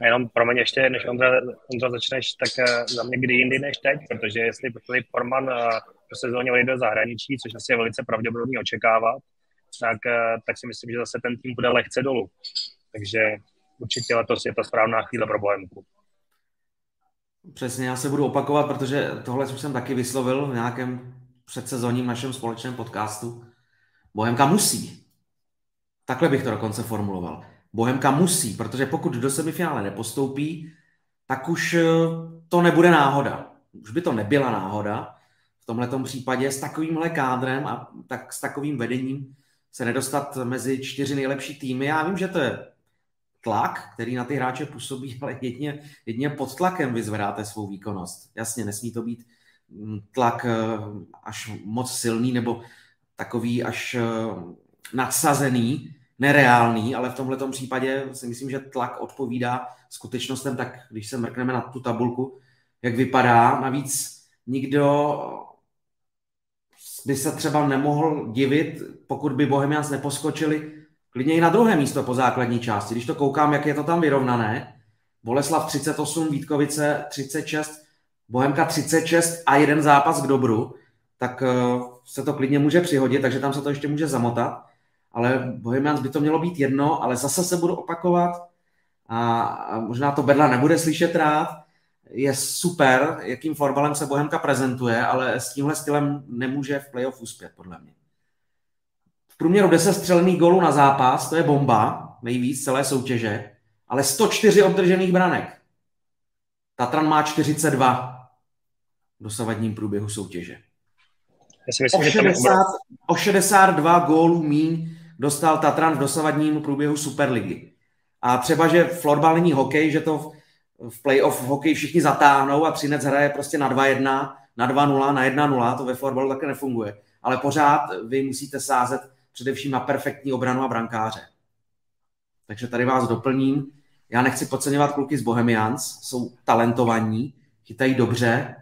A jenom pro mě ještě, než Ondra, Ondra začneš, tak uh, za mě kdy jindy než teď, protože jestli Filip Forman uh, pro sezóně odejde do zahraničí, což asi je velice pravděpodobný očekávat, tak, eh, tak si myslím, že zase ten tým bude lehce dolů. Takže určitě letos je to správná chvíle pro Bohemku. Přesně, já se budu opakovat, protože tohle už jsem taky vyslovil v nějakém předsezónním našem společném podcastu. Bohemka musí. Takhle bych to dokonce formuloval. Bohemka musí, protože pokud do semifinále nepostoupí, tak už eh, to nebude náhoda. Už by to nebyla náhoda v tomhle případě s takovýmhle kádrem a tak s takovým vedením se nedostat mezi čtyři nejlepší týmy. Já vím, že to je tlak, který na ty hráče působí, ale jedně, jedně pod tlakem vyzvedáte svou výkonnost. Jasně, nesmí to být mm, tlak eh, až moc silný nebo takový až eh, nadsazený, nereálný, ale v tomhle případě si myslím, že tlak odpovídá skutečnostem, tak když se mrkneme na tu tabulku, jak vypadá. Navíc nikdo by se třeba nemohl divit, pokud by Bohemians neposkočili klidně i na druhé místo po základní části. Když to koukám, jak je to tam vyrovnané, Boleslav 38, Vítkovice 36, Bohemka 36 a jeden zápas k dobru, tak eh, se to klidně může přihodit, takže tam se to ještě může zamotat. Ale Bohemians by to mělo být jedno, ale zase se budu opakovat a možná to Bedla nebude slyšet rád, je super, jakým fotbalem se Bohemka prezentuje, ale s tímhle stylem nemůže v playoff uspět, podle mě. V průměru 10 střelených gólů na zápas, to je bomba, nejvíc celé soutěže, ale 104 obdržených branek. Tatran má 42 v dosavadním průběhu soutěže. Já si myslím, o, 60, o 62 gólů míň dostal Tatran v dosavadním průběhu Superligy. A třeba, že florbal není hokej, že to v playoff v hokeji všichni zatáhnou a Třinec hraje prostě na 2-1, na 2-0, na 1-0, to ve fotbalu také nefunguje. Ale pořád vy musíte sázet především na perfektní obranu a brankáře. Takže tady vás doplním. Já nechci podceňovat kluky z Bohemians, jsou talentovaní, chytají dobře,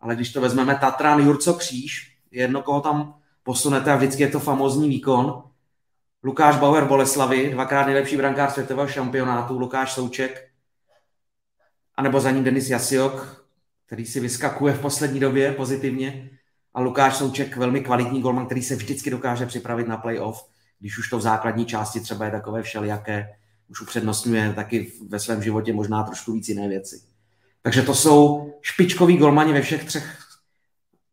ale když to vezmeme Tatran, Jurco Kříž, jedno, koho tam posunete a vždycky je to famózní výkon. Lukáš Bauer Boleslavy, dvakrát nejlepší brankář světového šampionátu, Lukáš Souček, anebo za ním Denis Jasiok, který si vyskakuje v poslední době pozitivně a Lukáš Souček, velmi kvalitní golman, který se vždycky dokáže připravit na playoff, když už to v základní části třeba je takové všelijaké, už upřednostňuje taky ve svém životě možná trošku víc jiné věci. Takže to jsou špičkoví golmani ve všech třech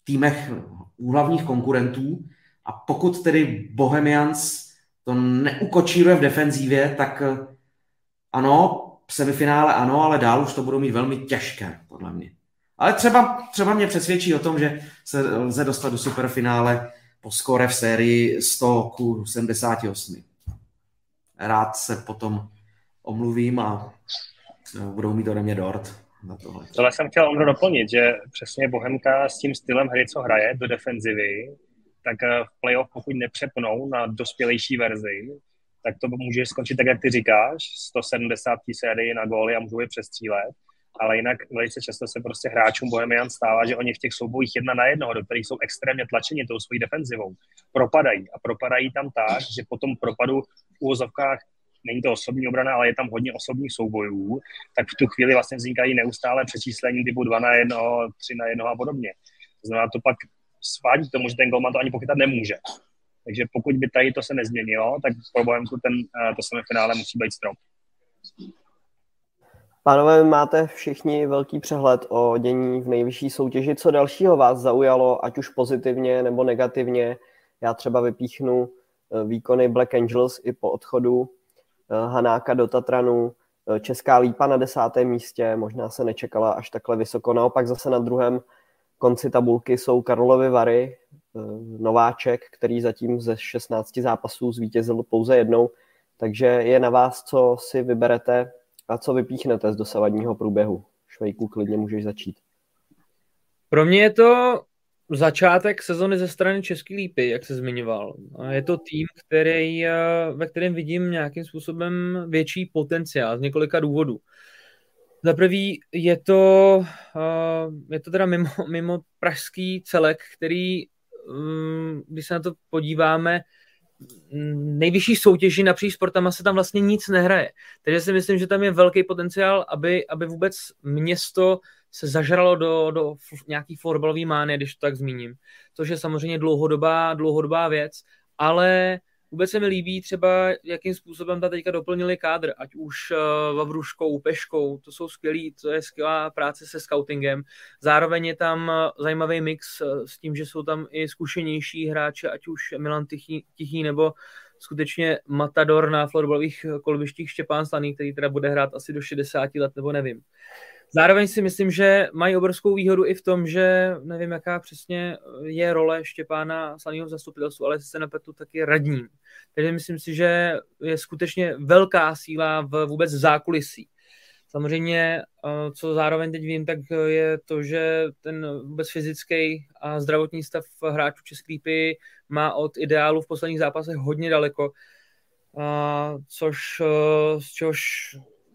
týmech úhlavních konkurentů a pokud tedy Bohemians to neukočíruje v defenzívě, tak ano, semifinále ano, ale dál už to budou mít velmi těžké, podle mě. Ale třeba, třeba mě přesvědčí o tom, že se lze dostat do superfinále po skore v sérii 100 k 78. Rád se potom omluvím a no, budou mít ode mě dort na tohle. Tohle jsem chtěl Ondro doplnit, že přesně Bohemka s tím stylem hry, co hraje do defenzivy, tak eh, v playoff, pokud nepřepnou na dospělejší verzi, tak to může skončit tak, jak ty říkáš, 170 sérii na góly a můžou je přestřílet. ale jinak velice často se prostě hráčům Bohemian stává, že oni v těch soubojích jedna na jednoho, do kterých jsou extrémně tlačeni tou svojí defenzivou, propadají. A propadají tam tak, že po tom propadu v úvozovkách není to osobní obrana, ale je tam hodně osobních soubojů, tak v tu chvíli vlastně vznikají neustále přečíslení typu 2 na 1, 3 na 1 a podobně. To znamená, to pak svádí k tomu, že ten golman to ani pochytat nemůže. Takže pokud by tady to se nezměnilo, tak pro Bohemku ten, eh, to semifinále musí být strop. Pánové, máte všichni velký přehled o dění v nejvyšší soutěži. Co dalšího vás zaujalo, ať už pozitivně nebo negativně? Já třeba vypíchnu eh, výkony Black Angels i po odchodu eh, Hanáka do Tatranu, Česká lípa na desátém místě, možná se nečekala až takhle vysoko. Naopak zase na druhém konci tabulky jsou Karlovy Vary, nováček, který zatím ze 16 zápasů zvítězil pouze jednou, takže je na vás, co si vyberete a co vypíchnete z dosavadního průběhu. Švejku, klidně můžeš začít. Pro mě je to začátek sezony ze strany České lípy, jak se zmiňoval. Je to tým, který, eh, ve kterém vidím nějakým způsobem větší potenciál z několika důvodů. Za prvý je to, uh, je to teda mimo, mimo pražský celek, který, když se na to podíváme, nejvyšší soutěži napříč sportama se tam vlastně nic nehraje. Takže si myslím, že tam je velký potenciál, aby, aby vůbec město se zažralo do, do nějaký fotbalový mány, když to tak zmíním. Což je samozřejmě dlouhodobá, dlouhodobá věc, ale Vůbec se mi líbí třeba, jakým způsobem ta teďka doplnili kádr, ať už uh, Vavruškou, Peškou, to jsou skvělý, to je skvělá práce se scoutingem. Zároveň je tam uh, zajímavý mix uh, s tím, že jsou tam i zkušenější hráči, ať už Milan Tichý, Tichý nebo skutečně Matador na florbalových kolbištích Štěpán Slaný, který teda bude hrát asi do 60 let, nebo nevím. Zároveň si myslím, že mají obrovskou výhodu i v tom, že nevím, jaká přesně je role Štěpána Slaného v zastupitelstvu, ale se napetu taky radním. Takže myslím si, že je skutečně velká síla v vůbec zákulisí. Samozřejmě, eh, co zároveň teď vím, tak je to, že ten vůbec fyzický a zdravotní stav hráčů České lípy má od ideálu v posledních zápasech hodně daleko, což eh, z čehož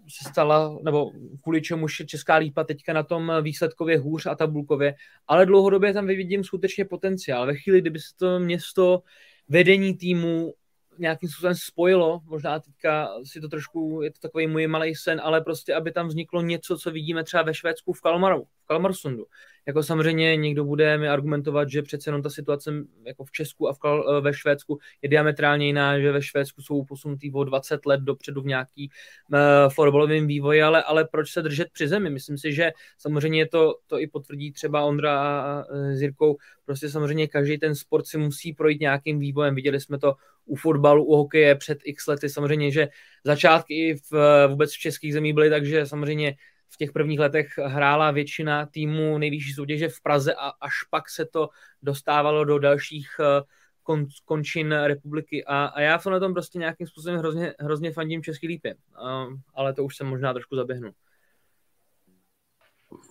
se stala, nebo kvůli čemu Česká lípa teďka na tom výsledkově hůř a tabulkově, ale dlouhodobě tam vidím skutečně potenciál. Ve chvíli, kdyby se to město vedení týmu nějakým způsobem spojilo, možná teďka si to trošku, je to takový můj malý sen, ale prostě, aby tam vzniklo něco, co vidíme třeba ve Švédsku v Kalmaru, v Kalmarsundu. Jako samozřejmě někdo bude mi argumentovat, že přece jenom ta situace jako v Česku a v Kal- ve Švédsku je diametrálně jiná, že ve Švédsku jsou posunutý o 20 let dopředu v nějaký uh, fotbalovém vývoji, ale, ale proč se držet při zemi? Myslím si, že samozřejmě to, to i potvrdí třeba Ondra a s Jirkou, prostě samozřejmě každý ten sport si musí projít nějakým vývojem. Viděli jsme to u fotbalu, u hokeje před x lety. Samozřejmě, že začátky v, vůbec v českých zemích byly tak, že samozřejmě v těch prvních letech hrála většina týmů nejvyšší soutěže v Praze a až pak se to dostávalo do dalších eh, kon, končin republiky. A, a já na tom prostě nějakým způsobem hrozně, hrozně fandím Český lípě, uh, ale to už jsem možná trošku zaběhnu.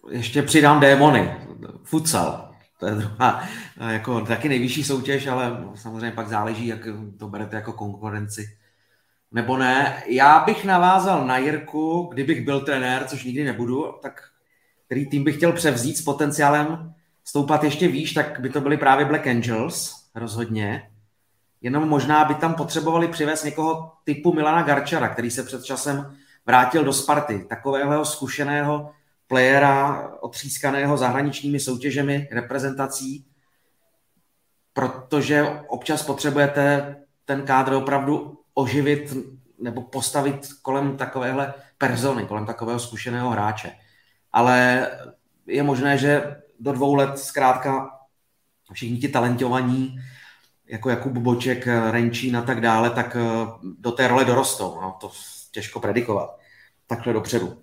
Ještě přidám démony, futsal, to je druhá, jako taky nejvyšší soutěž, ale samozřejmě pak záleží, jak to berete jako konkurenci nebo ne. Já bych navázal na Jirku, kdybych byl trenér, což nikdy nebudu, tak který tým bych chtěl převzít s potenciálem stoupat ještě výš, tak by to byly právě Black Angels, rozhodně. Jenom možná by tam potřebovali přivést někoho typu Milana Garčara, který se před časem vrátil do Sparty. Takového zkušeného playera, otřískaného zahraničními soutěžemi, reprezentací, protože občas potřebujete ten kádr opravdu oživit nebo postavit kolem takovéhle persony, kolem takového zkušeného hráče. Ale je možné, že do dvou let zkrátka všichni ti talentovaní, jako Jakub Boček, Renčín a tak dále, tak eh, do té role dorostou. No, to těžko predikovat takhle dopředu.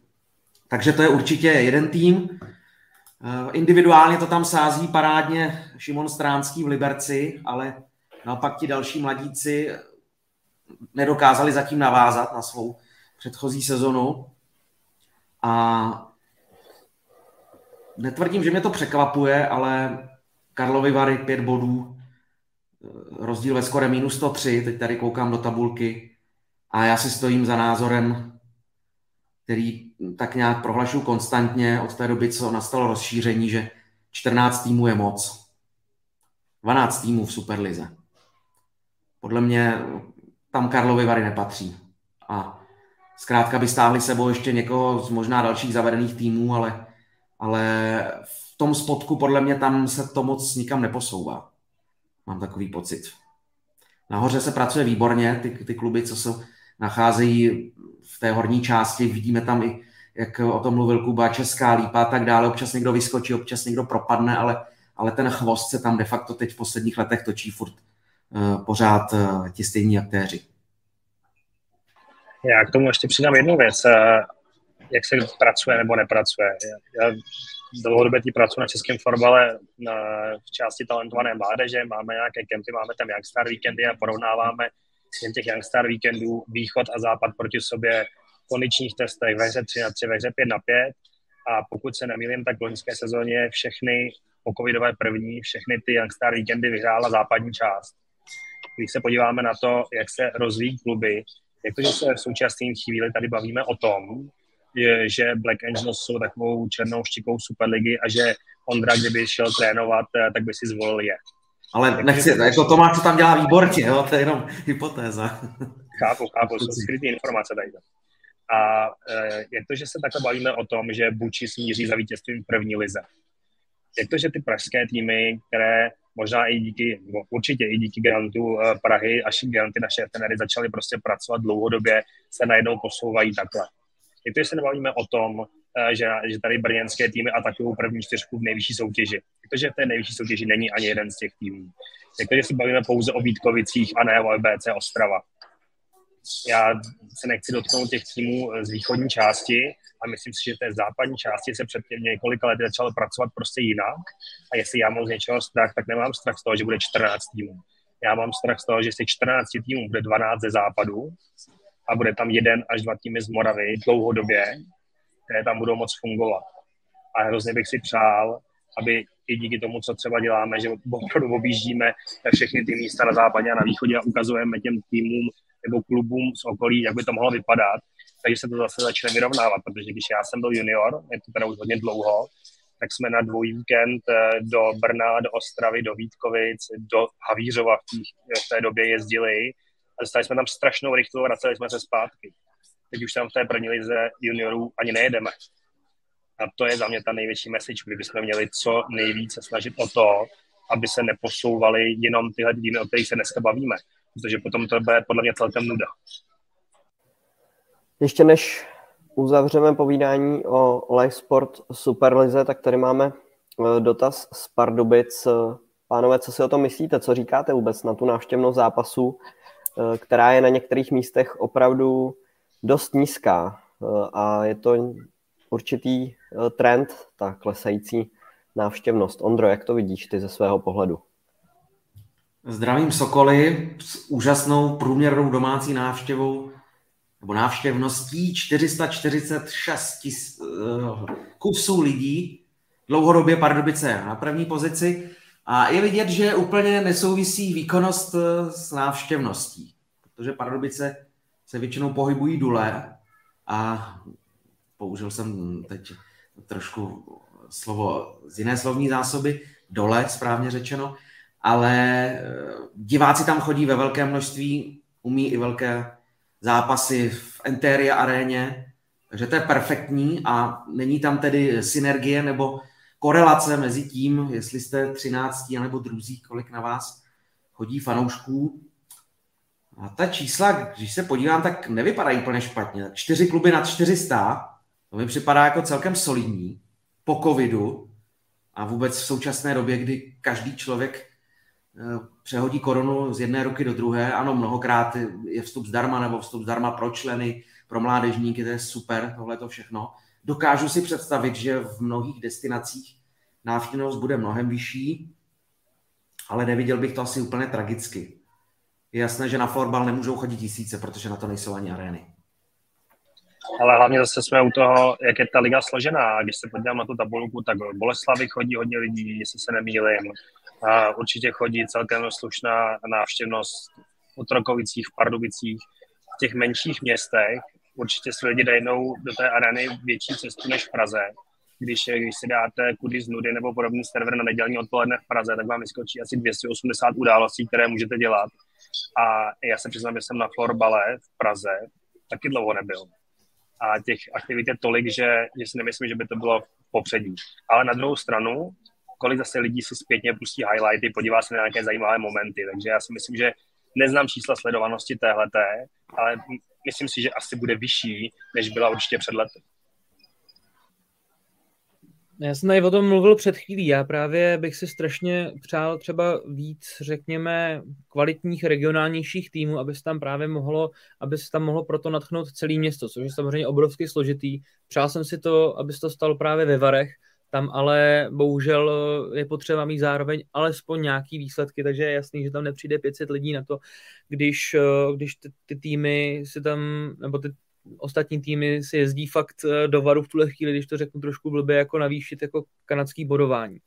Takže to je určitě jeden tým. Eh, individuálně to tam sází parádně Šimon Stránský v Liberci, ale naopak ti další mladíci nedokázali zatím navázat na svou předchozí sezonu. A netvrdím, že mě to překvapuje, ale Karlovy Vary pět bodů, rozdíl ve skore minus 103, teď tady koukám do tabulky a já si stojím za názorem který tak nějak prohlašují konstantně od té doby, co nastalo rozšíření, že 14 týmů je moc. 12 týmů v Superlize. Podle mě tam Karlovy Vary nepatří. A zkrátka by stáhli sebou ještě někoho z možná dalších zavedených týmů, ale, ale v tom spodku podle mě tam se to moc nikam neposouvá. Mám takový pocit. Nahoře se pracuje výborně, ty, ty kluby, co se nacházejí v té horní části, vidíme tam i, jak o tom mluvil Kuba, Česká lípa a tak dále, občas někdo vyskočí, občas někdo propadne, ale, ale ten chvost se tam de facto teď v posledních letech točí furt pořád uh, ti stejní aktéři. Já k tomu ještě přidám jednu věc, eh, jak se pracuje nebo nepracuje. Já dlouhodobě tí pracuji na českém fotbale v části talentované mládeže, máme nějaké kempy, máme tam Youngstar víkendy a porovnáváme jen těch Youngstar víkendů východ a západ proti sobě v kondičních testech ve hře 3 na 3, ve hře 5 na 5 a pokud se nemýlím, tak v loňské sezóně všechny po covidové první, všechny ty Youngstar víkendy vyhrála západní část. Když se podíváme na to, jak se rozvíjí kluby, jak to, že se v současné chvíli tady bavíme o tom, že Black Angels jsou takovou černou štikou Superligy a že Ondra, kdyby šel trénovat, tak by si zvolil je. Ale tak nechci, to, jako Tomáš, co tam dělá výborně, jo? to je jenom hypotéza. Chápu, chápu, jsou skryté informace tady. A e, jak to, že se takhle bavíme o tom, že Buči smíří za vítězstvím první lize? Jak to, že ty pražské týmy, které možná i díky, určitě i díky grantu e, Prahy, až granty naše trenéry začaly prostě pracovat dlouhodobě, se najednou posouvají takhle. To, že se nebavíme o tom, Eh, že, že tady brněnské týmy atakují první čtyřku v nejvyšší soutěži. Protože v té nejvyšší soutěži není ani jeden z těch týmů. Takže si bavíme pouze o Vítkovicích a ne o BC Ostrava. Já se nechci dotknout těch týmů z východní části a myslím si, že té západní části se před několika lety začalo pracovat prostě jinak. A jestli já mám z něčeho strach, tak nemám strach z toho, že bude 14 týmů. Já mám strach z toho, že z těch 14 týmů bude 12 ze západu a bude tam jeden až dva týmy z Moravy dlouhodobě které tam budou moc fungovat. A hrozně bych si přál, aby i díky tomu, co třeba děláme, že opravdu objíždíme všechny ty místa na západě a na východě a ukazujeme těm týmům nebo klubům z okolí, jak by to mohlo vypadat, takže se to zase začne vyrovnávat, protože když já jsem byl junior, je to teda už hodně dlouho, tak jsme na dvojí víkend eh, do Brna, do Ostravy, do Vítkovic, do Havířova v, v té době jezdili a dostali jsme tam strašnou rychlost a vraceli jsme se zpátky teď už tam v té první lize juniorů ani nejedeme. A to je za mě ta největší message, kdy bychom měli co nejvíce snažit o to, aby se neposouvaly jenom tyhle týmy, o kterých se dneska bavíme. Protože potom to bude podle mě celkem nuda. Ještě než uzavřeme povídání o Live Sport Superlize, tak tady máme eh, dotaz z Pardubic. Pánové, co si o tom myslíte? Co říkáte vůbec na tu návštěvnost zápasu, eh, která je na některých místech opravdu dost nízká eh, a je to určitý trend, ta klesající návštěvnost. Ondro, jak to vidíš ty ze svého pohledu? Zdravím Sokoly s úžasnou průměrnou domácí návštěvou nebo návštěvností. 446 tis, uh, kusů lidí. Dlouhodobě Pardubice na první pozici. A je vidět, že úplně nesouvisí výkonnost s návštěvností, protože Pardubice se většinou pohybují dole a použil jsem teď trošku slovo z jiné slovní zásoby, dole, správně řečeno, ale eh, diváci tam chodí ve velké množství, umí i velké zápasy v Enteria aréně, takže to je perfektní a není tam tedy synergie nebo korelace mezi tím, jestli jste 13 nebo druzí, kolik na vás chodí fanoušků, a ta čísla, když se podívám, tak nevypadají úplně špatně. Čtyři kluby nad 400, to mi připadá jako celkem solidní po covidu a vůbec v současné době, kdy každý člověk přehodí korunu z jedné ruky do druhé. Ano, mnohokrát je vstup zdarma nebo vstup zdarma pro členy, pro mládežníky, to je super, tohle to všechno. Dokážu si představit, že v mnohých destinacích návštěvnost bude mnohem vyšší, ale neviděl bych to asi úplně tragicky je jasné, že na florbal nemůžou chodit tisíce, protože na to nejsou ani arény. Ale hlavně zase jsme u toho, jak je ta liga složená. Když se podívám na tu tabulku, tak Boleslavy chodí hodně lidí, jestli se nemýlím. A určitě chodí celkem slušná návštěvnost v Otrokovicích, v Pardubicích. V těch menších městech určitě si lidi dajdou do té areny větší cestu než v Praze. Když, když si dáte kudy z nudy nebo podobný server na nedělní odpoledne v Praze, tak vám vyskočí asi 280 událostí, které můžete dělat. A já se přiznám, že jsem na florbale v Praze taky dlouho nebyl. A těch aktivit je tolik, že, že si nemyslím, že by to bylo popředí. Ale na druhou stranu, kolik zase lidí si zpětně pustí highlighty, podívá se na nějaké zajímavé momenty. Takže já si myslím, že neznám čísla sledovanosti téhleté, ale myslím si, že asi bude vyšší, než byla určitě před lety. Já jsem tady o tom mluvil před chvílí. Já právě bych si strašně přál třeba víc, řekněme, kvalitních regionálnějších týmů, aby se tam právě mohlo, aby se tam mohlo proto natchnout celé město, což je samozřejmě obrovsky složitý. Přál jsem si to, aby se to stalo právě ve Varech, tam ale bohužel je potřeba mít zároveň alespoň nějaký výsledky, takže je jasný, že tam nepřijde 500 lidí na to, když, když ty, ty týmy si tam, nebo ty ostatní týmy si jezdí fakt eh, do varu v tuhle chvíli, když to řeknu trošku blbě, jako navýšit jako kanadský bodování.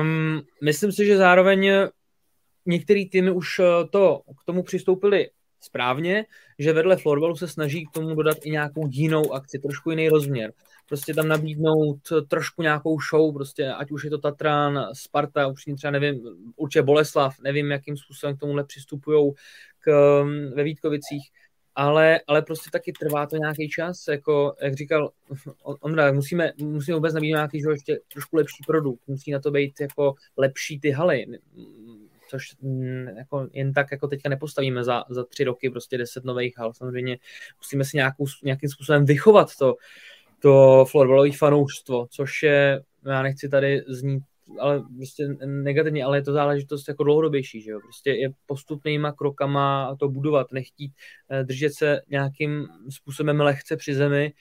Um, myslím si, že zároveň některé týmy už eh, to k tomu přistoupili správně, že vedle florbalu se snaží k tomu dodat i nějakou jinou akci, trošku jiný rozměr. Prostě tam nabídnout trošku nějakou show, prostě ať už je to Tatran, Sparta, upřímně třeba nevím, určitě Boleslav, nevím, jakým způsobem k tomuhle přistupují k, ve Vítkovicích ale, ale prostě taky trvá to nějaký čas, jako jak říkal Ondra, musíme, musíme vůbec nabídnout nějaký že ještě trošku lepší produkt, musí na to být jako lepší ty haly, což mm, jako jen tak jako teďka nepostavíme za, za tři roky prostě deset nových hal, samozřejmě musíme si nějakou, nějakým způsobem vychovat to, to florbalové fanoušstvo, což je, já nechci tady znít ale prostě negativně, ale je to záležitost jako dlouhodobější, že jo? Prostě je postupnýma krokama to budovat, nechtít eh, držet se nějakým způsobem lehce při zemi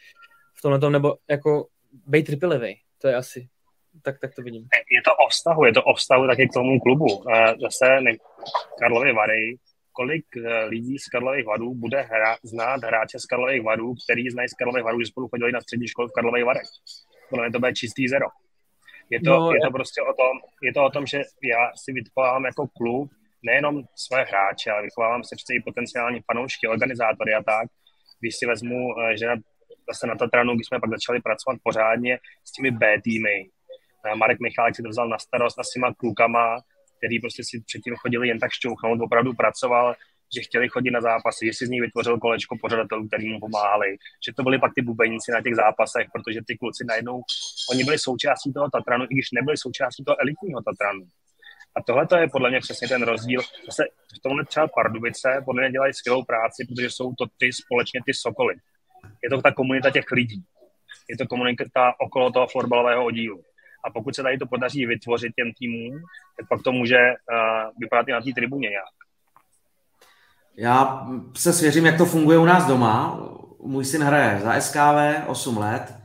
v tomhle tom, nebo jako být trpělivý, to je asi, tak, tak to vidím. Je to o vztahu, je to o vztahu taky k tomu klubu. Eh, zase ne, Karlovy Vary, kolik eh, lidí z Karlových Varů bude hra, znát hráče z Karlových Varů, který znají z Karlových Varů, že spolu chodili na střední školu v Karlových Varech. Podle mě to bude čistý zero. Je to, no, je to prostě o tom, je to o tom, že já si vytvořím jako klub nejenom své hráče, ale vychovávám se přece i potenciální fanoušky, organizátory a tak. Když si vezmu, eh, že zase na Tatranu, když jsme pak začali pracovat pořádně s těmi B týmy, Marek Michálek si to vzal na starost a s těma klukama, který prostě si předtím chodili jen tak šťouchnout, opravdu pracoval že chtěli chodit na zápasy, že si z nich vytvořil kolečko pořadatelů, který mu pomáhali, že to byli pak ty bubeníci na těch zápasech, protože ty kluci najednou, oni byli součástí toho Tatranu, i když nebyli součástí toho elitního Tatranu. A tohle je podle mě přesně ten rozdíl. Zase v tomhle třeba Pardubice podle mě dělají skvělou práci, protože jsou to ty společně ty sokoly. Je to ta komunita těch lidí. Je to komunita okolo toho florbalového oddílu. A pokud se tady to podaří vytvořit těm týmům, tak pak to může uh, vypadat i na té tribuně nějak. Já se svěřím, jak to funguje u nás doma. Můj syn hraje za SKV 8 let.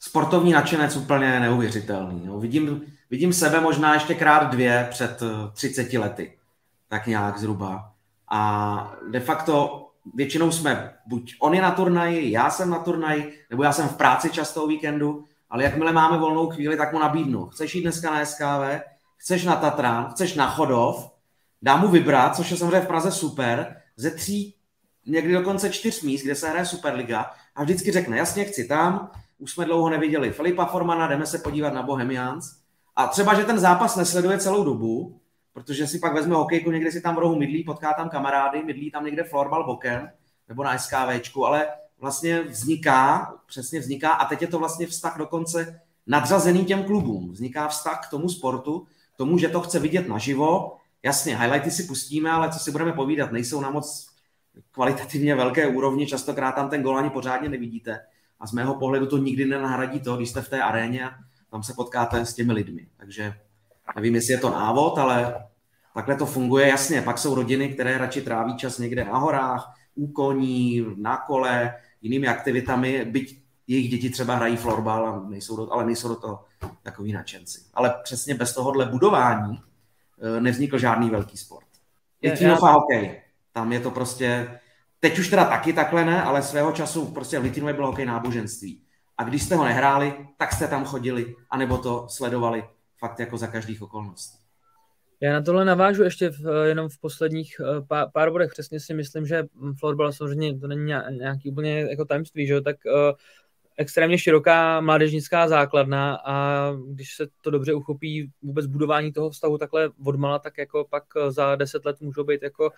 Sportovní nadšenec úplně neuvěřitelný. No, vidím, vidím sebe možná ještě krát dvě před 30 lety. Tak nějak zhruba. A de facto většinou jsme, buď on je na turnaji, já jsem na turnaji, nebo já jsem v práci často o víkendu, ale jakmile máme volnou chvíli, tak mu nabídnu. Chceš jít dneska na SKV, chceš na Tatran, chceš na Chodov, dám mu vybrat, což je samozřejmě v Praze super, ze tří, někdy dokonce čtyř míst, kde se hraje Superliga. A vždycky řekne, jasně chci tam, už jsme dlouho neviděli Filipa Formana, jdeme se podívat na Bohemians. A třeba, že ten zápas nesleduje celou dobu, protože si pak vezme hokejku, někde si tam v rohu mydlí, potká tam kamarády, mydlí tam někde florbal bokem, nebo na SKVčku, ale vlastně vzniká, přesně vzniká, a teď je to vlastně vztah dokonce nadřazený těm klubům. Vzniká vztah k tomu sportu, k tomu, že to chce vidět naživo, Jasně, highlighty si pustíme, ale co si budeme povídat, nejsou na moc kvalitativně velké úrovni, častokrát tam ten gol ani pořádně nevidíte. A z mého pohledu to nikdy nenahradí to, když jste v té aréně a tam se potkáte s těmi lidmi. Takže nevím, jestli je to návod, ale takhle to funguje. Jasně, pak jsou rodiny, které radši tráví čas někde na horách, u koní, na kole, jinými aktivitami, byť jejich děti třeba hrají florbal, nejsou do, ale nejsou do toho takový nadšenci. Ale přesně bez tohohle budování Eh, nevznikl žádný velký sport. Litinová já... hokej. Tam je to prostě, teď už teda taky takhle ne, ale svého času prostě v Litinově bylo hokej náboženství. A když jste ho nehráli, tak jste tam chodili, anebo to sledovali fakt jako za každých okolností. Já na tohle navážu ještě v, jenom v posledních pár, pár bodech. Přesně si myslím, že florbal samozřejmě to není nějaký úplně jako tajemství, že tak uh, extrémně široká mládežnická základna a když se to dobře uchopí vůbec budování toho vztahu takhle odmala, tak jako pak za deset let můžou být jako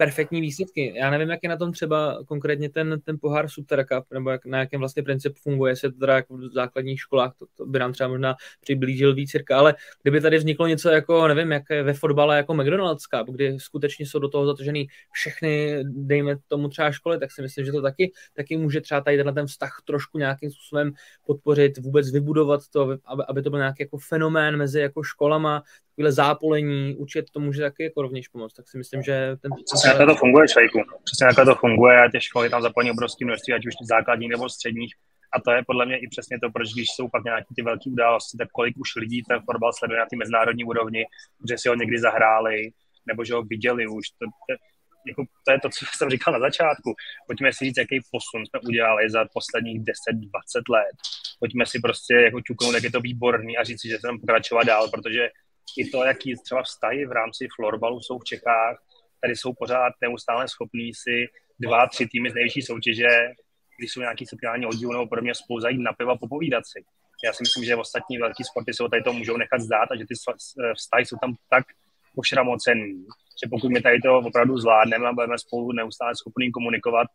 perfektní výsledky. Já nevím, jak je na tom třeba konkrétně ten, ten pohár Super Cup, nebo jak, na jakém vlastně princip funguje, jestli to teda jako v základních školách, to, to by nám třeba možná přiblížil víc Jirka, ale kdyby tady vzniklo něco jako, nevím, jak ve fotbale jako McDonald's Cup, kdy skutečně jsou do toho zatažený všechny, dejme tomu třeba školy, tak si myslím, že to taky, taky může třeba tady tenhle ten vztah trošku nějakým způsobem podpořit, vůbec vybudovat to, aby, aby to byl nějaký jako fenomén mezi jako školama, takové zápolení, učit to může taky jako rovněž pomoct. Tak si myslím, že ten... Přesně takhle to funguje, Švejku. Přesně takhle to funguje a těch školy tam zaplní obrovské množství, ať už základní nebo středních. A to je podle mě i přesně to, proč když jsou pak nějaké ty velké události, tak kolik už lidí ten fotbal sleduje na té mezinárodní úrovni, že si ho někdy zahráli, nebo že ho viděli už. To, to, jako, to je to, co jsem říkal na začátku. Pojďme si říct, jaký posun jsme udělali za posledních 10-20 let. Pojďme si prostě jako čuknout, jak je to výborný a říct si, že se tam pokračovat dál, protože i to, jaký třeba vztahy v rámci florbalu jsou v Čechách, tady jsou pořád neustále schopní si dva, tři týmy z nejvyšší soutěže, když jsou nějaký sociální oddíl nebo podobně, spolu zajít na piva popovídat si. Já si myslím, že ostatní velký sporty se tady to můžou nechat zdát a že ty vztahy jsou tam tak pošramocený, že pokud my tady to opravdu zvládneme a budeme spolu neustále schopní komunikovat,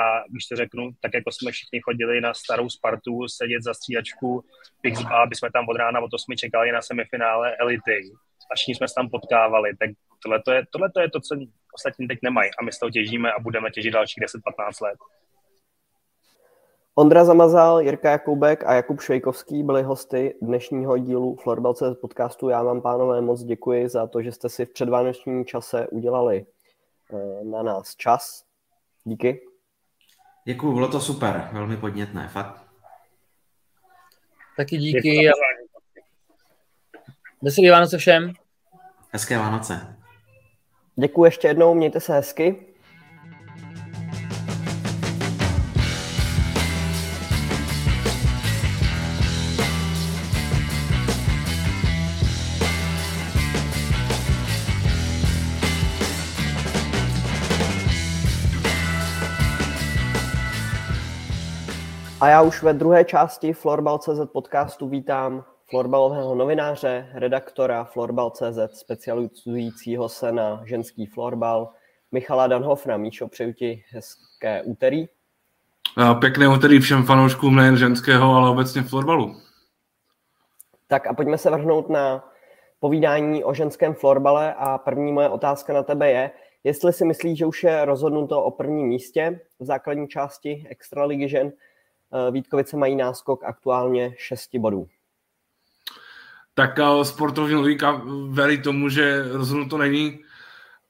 a když to řeknu, tak jako jsme všichni chodili na starou Spartu, sedět za střídačku Pixba, aby jsme tam od rána od 8 čekali na semifinále elity a všichni jsme se tam potkávali, tak tohle je, tohleto je to, co ostatní teď nemají a my z toho těžíme a budeme těžit dalších 10-15 let. Ondra Zamazal, Jirka Jakoubek a Jakub Švejkovský byli hosty dnešního dílu Florbal.cz podcastu. Já vám, pánové, moc děkuji za to, že jste si v předvánočním čase udělali eh, na nás čas. Díky. Děkuji, bylo to super, velmi podnětné, fakt. Taky díky. Veselý Vánoce všem. Hezké Vánoce. Děkuji ještě jednou, mějte se hezky. A já už ve druhé části Florbal.cz podcastu vítám florbalového novináře, redaktora Florbal.cz, specializujícího se na ženský florbal, Michala Danhofna. Míšo, přeju ti hezké úterý. Pěkné úterý všem fanouškům nejen ženského, ale obecně florbalu. Tak a pojďme se vrhnout na povídání o ženském florbale a první moje otázka na tebe je, jestli si myslíš, že už je rozhodnuto o prvním místě v základní části Extraligy žen, Vítkovice mají náskok aktuálně 6 bodů. Tak eh, sportovní logika verí tomu, že rozhodnuto není,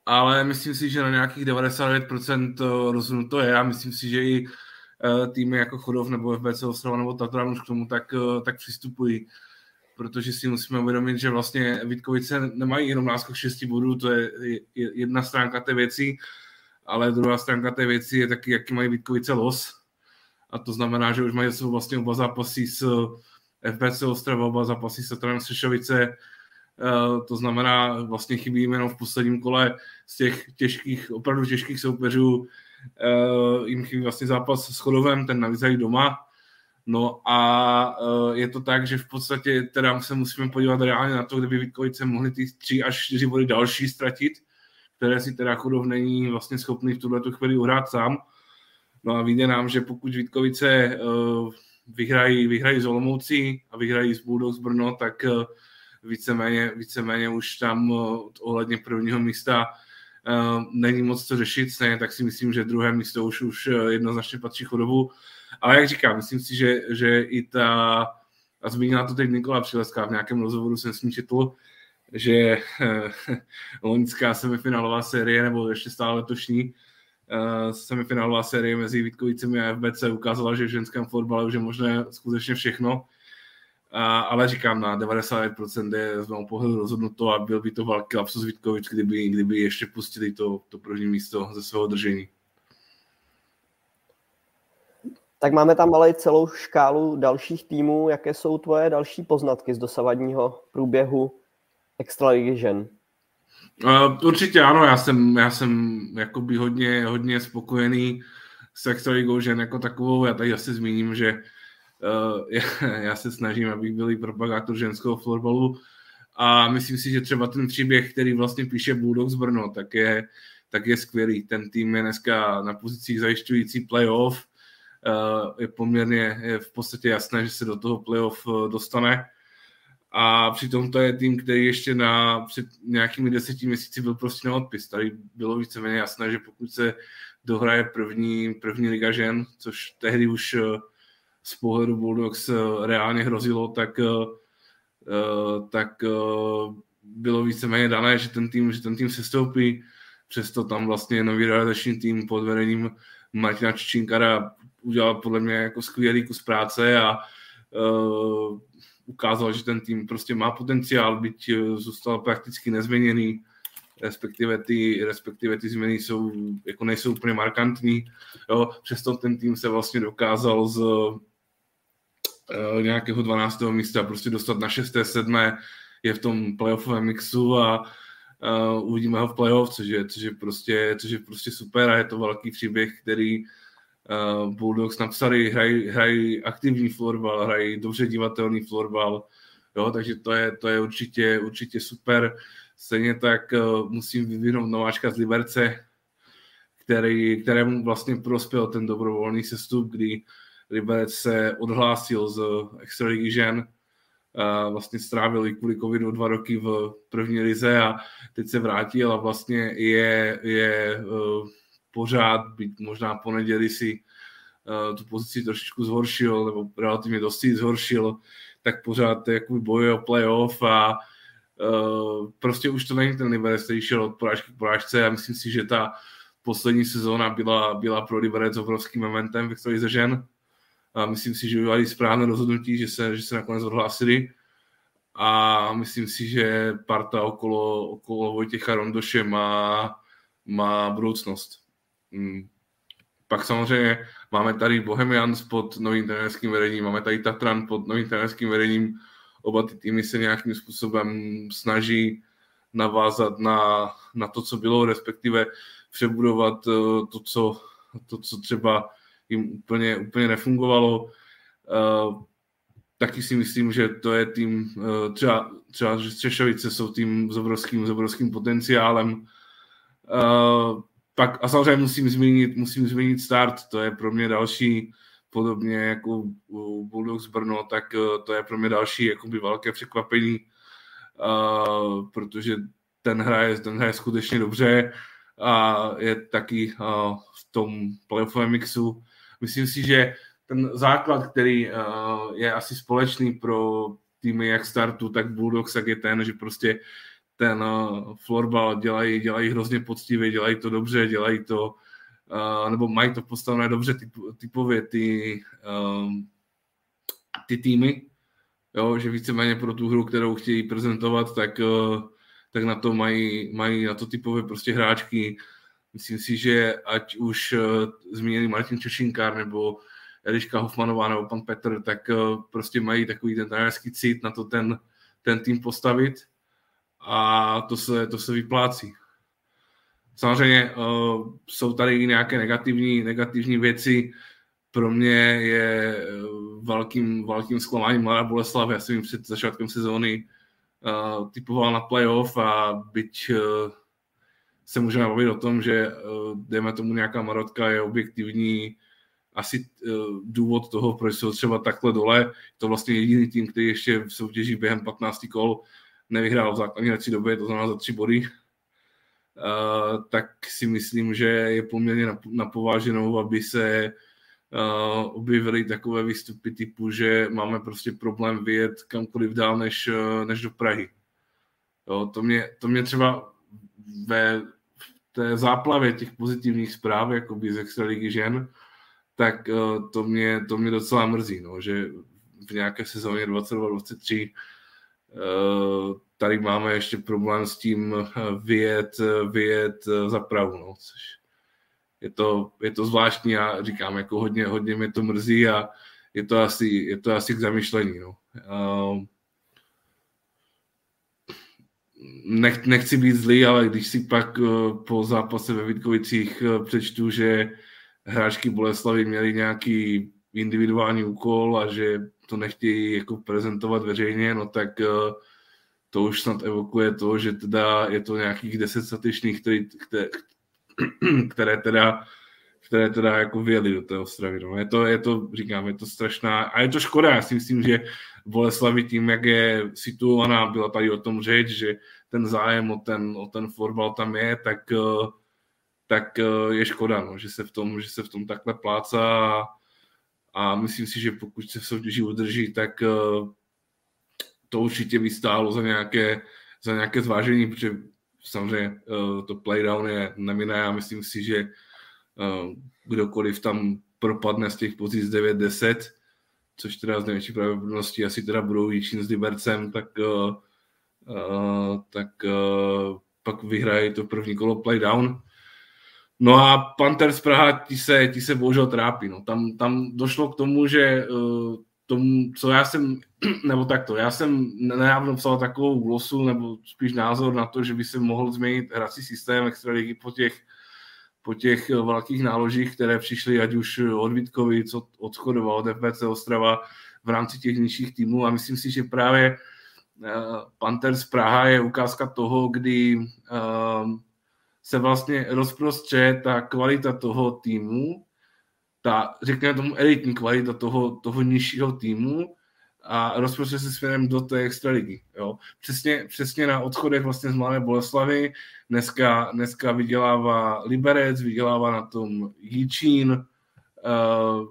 ale myslím si, že na nějakých 99% eh, rozhodnuto je a myslím si, že i týmy jako Chodov nebo FBC Ostrava nebo Tatran už k tomu tak, tak přistupují protože si musíme uvědomit, že vlastně Vítkovice nemají jenom náskok 6 bodů, to je jedna stránka té věci, ale druhá stránka té věci je taky, jaký mají Vítkovice los a to znamená, že už mají za vlastně oba zápasy s eh, FBC Ostrava, oba zápasy s Tatranem Sešovice, eh, to znamená, vlastně chybí jenom v posledním kole z těch těžkých, opravdu těžkých soupeřů, eh, jim chybí vlastně zápas s Chodovem, ten navíc doma, No a je to tak, že v podstatě teda se musíme podívat reálně na to, kdyby Vítkovice mohli ty tři až čtyři body další ztratit, které si teda Chodov není vlastně schopný v tuhle chvíli uhrát sám. No a vyjde nám, že pokud Vítkovice uh, vyhrají, vyhrají z Olomoucí a vyhrají z Bulldogs Brno, tak uh, víceméně, víceméně už tam uh, ohledně prvního místa není moc co řešit, ne, tak si myslím, že druhé místo už, už jednoznačně patří chodovu. Ale jak říkám, myslím si, že, že i ta, a zmínila to teď Nikola Přileská v nějakém rozhovoru jsem s ní četl, že loňská semifinálová série, nebo ještě stále letošní, semifinálová série mezi Vítkovicemi a FBC ukázala, že v ženském fotbale už je možné skutečně všechno. Uh, ale říkám, na 99% je z mého pohledu rozhodnuto a byl by to velký lapsus Vítkovič, kdyby, kdyby ještě pustili to, to první místo ze svého držení. Tak máme tam ale i celou škálu dalších týmů. Jaké jsou tvoje další poznatky z dosavadního průběhu Extraligy žen? Uh, určitě ano, já jsem, já jsem jakoby hodně, hodně spokojený s extraligou žen jako takovou. Já tady asi zmíním, že uh, já, já se snažím, abych byl propagátor ženského florbalu a myslím si, že třeba ten příběh, který vlastně píše Bulldogs Brno, tak je, tak je skvělý. Ten tým je dneska na pozicích zajišťující playoff. Uh, je poměrně, je v podstatě jasné, že se do toho playoff dostane a přitom to je tým, který ještě na, před nějakými deseti měsíci byl prostě na odpis. Tady bylo víceméně jasné, že pokud se dohraje první, první liga žen, což tehdy už eh, z pohledu Bulldogs eh, reálně hrozilo, tak, eh, tak bylo víceméně dané, že ten tým, že ten tým se stoupí. Přesto tam vlastně nový realizační tým pod vedením Martina Čičinkara udělal podle mě jako skvělý kus práce a ukázal, že ten tým prostě má potenciál, byť eh, zůstal prakticky nezměněný, respektive ty, respektive ty změny jsou, jako nejsou úplně markantní. Jo. Přesto ten tým se vlastně dokázal z uh, nějakého 12. místa prostě dostat na 6. 7. je v tom playoffovém mixu a uh, uvidíme ho v playoff, což je, což je, prostě, což je prostě super a je to velký příběh, který uh, Bulldogs napsali, hrají, hrají aktivní florbal, hrají dobře divatelný florbal, jo, takže to je, to je určitě, určitě super. Stejně tak uh, musím vyvinout nováčka z Liberce, který, kterému vlastně prospěl ten dobrovolný sestup, kdy Liberec se odhlásil z extraligy žen, vlastně strávil kvůli covidu dva roky v první lize a teď se vrátil a vlastně je, je uh, pořád, byť možná po neděli si uh, tu pozici trošičku zhoršil, nebo relativně dosti zhoršil, tak pořád jakoby bojuje o playoff a uh, prostě už to není ten Liberec, který šel od porážky k porážce a myslím si, že ta poslední sezóna byla, byla pro Liberec obrovským momentem ve ze žen. A myslím si, že udělali správné rozhodnutí, že se, že se nakonec odhlásili. A myslím si, že parta okolo, okolo Vojtěcha Rondoše má, má budoucnost. Hmm. Pak samozřejmě máme tady Bohemians pod novým trenérským vedením, máme tady Tatran pod novým trenérským vedením. Oba ty týmy se nějakým způsobem snaží navázat na, na to, co bylo, respektive přebudovat eh, to, co, to, co třeba jim úplně, úplně nefungovalo. Uh, taky si myslím, že to je tým, uh, třeba, třeba že Češovice jsou tým s obrovským, s obrovským potenciálem. Pak a samozřejmě musím zmínit, musím zmínit start, to je pro mě další, podobně jako u Bulldogs Brno, tak eh, to je pro mě další jakoby velké překvapení, uh, protože ten hraje, ten hraje skutečně dobře a je taky uh, v tom playoffovém mixu. Myslím si, že ten základ, který uh, je asi společný pro týmy jak startu, tak Bulldogs, tak je ten, že prostě ten uh, florbal dělají, dělají hrozně poctivě, dělají to dobře, dělají to, uh, nebo mají to postavené dobře typ, typově ty, um, ty týmy, jo, že víceméně pro tu hru, kterou chtějí prezentovat, tak, uh, tak na to mají, mají na to typově prostě hráčky. Myslím si, že ať už uh, zmíněný Martin Češinkár nebo Eliška Hofmanová nebo pan Petr, tak uh, prostě mají takový ten trenérský cít na to ten, ten tým postavit a to se, to se vyplácí. Samozřejmě uh, jsou tady i nějaké negativní, negativní věci. Pro mě je eh, velkým, velkým zklamáním Mladá Boleslav. Já jsem jim před začátkem sezóny uh, typoval na playoff a byť uh, se můžeme bavit o tom, že uh, dejme tomu nějaká marotka je objektivní asi uh, důvod toho, proč jsou třeba takhle dole. To vlastně jediný tým, který ještě v soutěží během 15 kol nevyhrál v základní hrací době, to znamená za tři body, tak si myslím, že je poměrně napováženou, aby se objevily takové výstupy typu, že máme prostě problém vyjet kamkoliv dál než, než do Prahy. Jo, to, mě, to mě třeba ve té záplavě těch pozitivních zpráv, jakoby z extraligy žen, tak to, mě, to mě docela mrzí, no, že v nějaké sezóně 22-23 Eh, tady máme ještě problém s tím eh, vyjet, eh, vyjet za Prahu, no, což je to, je to zvláštní a říkám, jako hodně, hodně mě to mrzí a je to asi, je to asi k zamyšlení. No. nech, nechci být zlý, ale když si pak po zápase ve Vítkovicích přečtu, že hráčky Boleslavy měly nějaký individuální úkol a že to nechtějí jako prezentovat veřejně, no tak uh, to už snad evokuje to, že teda je to nějakých deset statečných, které, které teda které teda jako vyjeli do té Ostravy. No. Je, to, je to, říkám, je to strašná, a je to škoda, já si myslím, že Boleslavi tím, jak je situovaná, byla tady o tom řeč, že ten zájem o ten, o ten fotbal tam je, tak, eh, tak eh, je škoda, no, že, se v tom, že se v tom takhle plácá a, a myslím si, že pokud se v soutěži udrží, tak eh, to určitě by stálo za nějaké, za nějaké zvážení, protože samozřejmě to playdown je neminé a myslím si, že kdokoliv tam propadne z těch pozic 9-10, což teda z největší pravděpodobností asi teda budou Jíčín s Libercem, tak, tak pak vyhrají to první kolo playdown. No a Panthers Praha, ti se, ti se bohužel trápí. No. Tam, tam došlo k tomu, že uh, tomu, co já jsem, nebo takto, já jsem nedávno psal takovou glosu, nebo spíš názor na to, že by se mohl změnit hrací systém extraligy po těch po těch eh, velkých náložích, které přišly ať už od Vítkovic, od, od Chodova, od FBC Ostrava v rámci těch nižších týmů a myslím si, že právě uh, Panthers Praha je ukázka toho, kdy uh, se vlastně rozprostře ta kvalita toho týmu, ta, řekněme tomu, elitní kvalita toho, toho nižšího týmu a rozprostře se směrem do té extraligy. Jo. Přesně, přesně na odchodech vlastně z Mladé Boleslavy. Dneska, dneska vydělává Liberec, vydělává na tom Jíčín. Uh,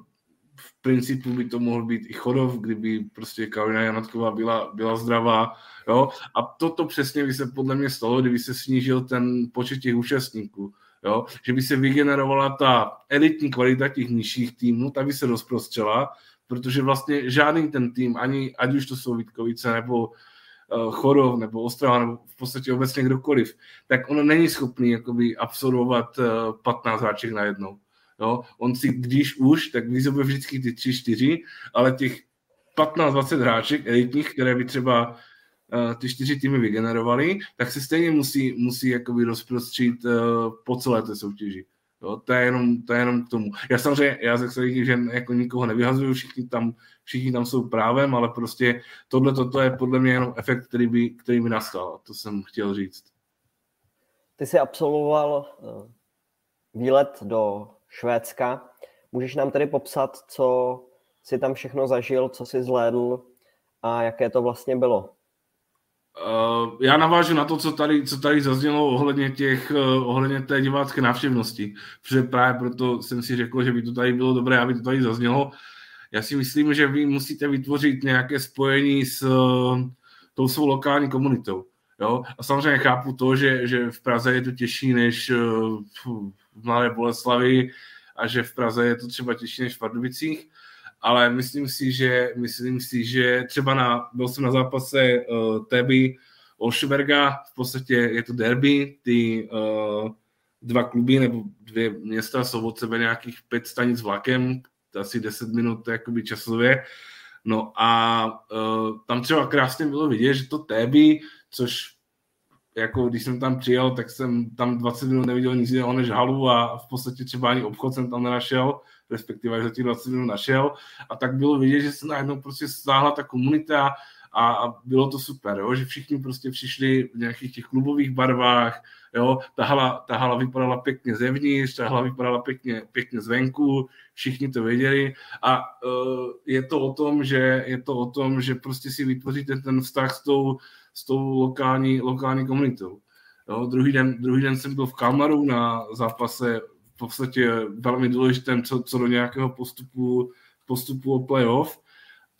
v principu by to mohl být i Chodov, kdyby prostě Karolina Janatková byla, byla zdravá. Jo? A toto přesně by se podle mě stalo, kdyby se snížil ten počet těch účastníků. Jo? Že by se vygenerovala ta elitní kvalita těch nižších týmů, ta by se rozprostřela protože vlastně žádný ten tým, ani ať už to jsou Vítkovice nebo uh, Chorov nebo Ostrava nebo v podstatě obecně kdokoliv, tak on není schopný jakoby absolvovat uh, 15 hráček najednou. Jo? On si, když už, tak vyzobuje vždycky ty 3-4, ale těch 15-20 hráček elitních, které by třeba ty čtyři týmy vygenerovaly, tak se stejně musí, musí jakoby rozprostřít uh, po celé té soutěži. Jo, to, je jenom, to je jenom k tomu. Já samozřejmě, já ze svých že jako nikoho nevyhazuju, všichni tam, všichni tam jsou právem, ale prostě tohle toto je podle mě jenom efekt, který by, který by nastal. To jsem chtěl říct. Ty jsi absolvoval eh, výlet do Švédska. Můžeš nám tedy popsat, co si tam všechno zažil, co si zhlédl a jaké to vlastně bylo? Uh, já navážu na to, co tady, co tady zaznělo ohledně, těch, uh, ohledně té divácké návštěvnosti, protože právě proto jsem si řekl, že by to tady bylo dobré, aby to tady zaznělo. Já si myslím, že vy musíte vytvořit nějaké spojení s uh, tou svou lokální komunitou. Jo? A samozřejmě chápu to, že, že v Praze je to těžší než v Mladé Boleslavi a že v Praze je to třeba těžší než v Pardubicích, ale myslím si, že, myslím si, že třeba na, byl jsem na zápase uh, Teby Olšberga, v podstatě je to derby, ty uh, dva kluby nebo dvě města jsou od sebe nějakých pět stanic vlakem, asi 10 minut jakoby časově. No a uh, tam třeba krásně bylo vidět, že to Teby, což jako když jsem tam přijel, tak jsem tam 20 minut neviděl nic jiného než halu a v podstatě třeba ani obchod jsem tam nenašel, respektive za těch 20 minut našel a tak bylo vidět, že se najednou prostě stáhla ta komunita a, a bylo to super, jo? že všichni prostě přišli v nějakých těch klubových barvách, jo? Ta, hala, ta hala vypadala pěkně zevnitř, ta hala vypadala pěkně, pěkně zvenku, všichni to věděli a uh, je to o tom, že je to o tom, že prostě si vytvoříte ten vztah s tou, s tou lokální, lokální komunitou. Jo, druhý, den, druhý den jsem byl v Kalmaru na zápase podstatě velmi důležitém co, co do nějakého postupu, postupu o playoff.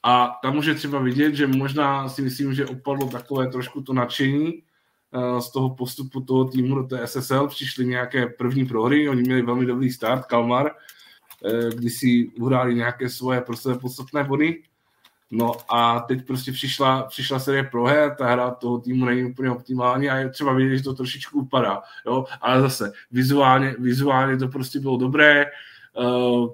A tam může třeba vidět, že možná si myslím, že opadlo takové trošku to nadšení eh, z toho postupu toho týmu do té SSL. Přišly nějaké první prohry, oni měli velmi dobrý start, Kalmar, eh, kdy si uhráli nějaké svoje pro sebe podstatné body No a teď prostě přišla, přišla série proher, ta hra toho týmu není úplně optimální a je třeba vidět, že to trošičku upadá. Jo? Ale zase vizuálně, vizuálně to prostě bylo dobré. Uh,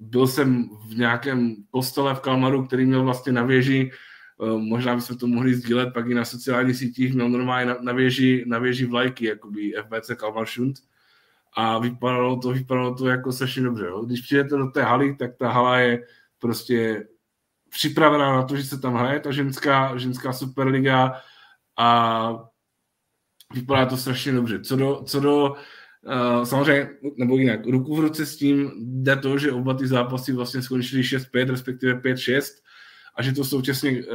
byl jsem v nějakém kostele v Kalmaru, který měl vlastně na věži možná bychom to mohli sdílet pak i na sociálních sítích, měl normálně na, na, věži, na věži vlajky, jakoby FBC Kalmaršund a vypadalo to, vypadalo to jako strašně dobře. Jo. Když přijdete do té haly, tak ta hala je prostě připravená na to, že se tam hraje ta ženská, ženská superliga a vypadá to strašně dobře. Co do, co do uh, samozřejmě, nebo jinak, ruku v ruce s tím jde to, že oba ty zápasy vlastně skončily 6-5, respektive 5-6 a že to současně uh,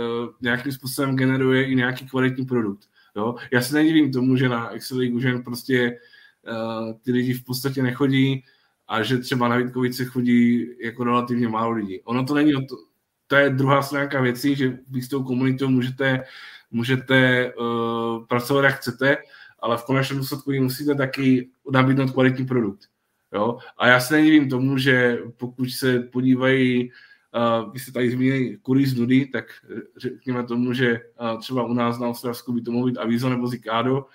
nějakým způsobem generuje i nějaký kvalitní produkt. Jo? Já se nedivím tomu, že na Excel League už prostě uh, ty lidi v podstatě nechodí a že třeba na Vítkovice chodí jako relativně málo lidí. Ono to není o to, to je druhá stránka věcí, že vy s tou komunitou můžete, můžete uh, pracovat jak chcete, ale v konečném důsledku musíte taky nabídnout kvalitní produkt. Jo? A já se nedivím tomu, že pokud se podívají, uh, vy jste tady zmínili kurí z nudy, tak řekněme tomu, že uh, třeba u nás na Ostravsku by to mohlo být Avizo nebo Zikádo,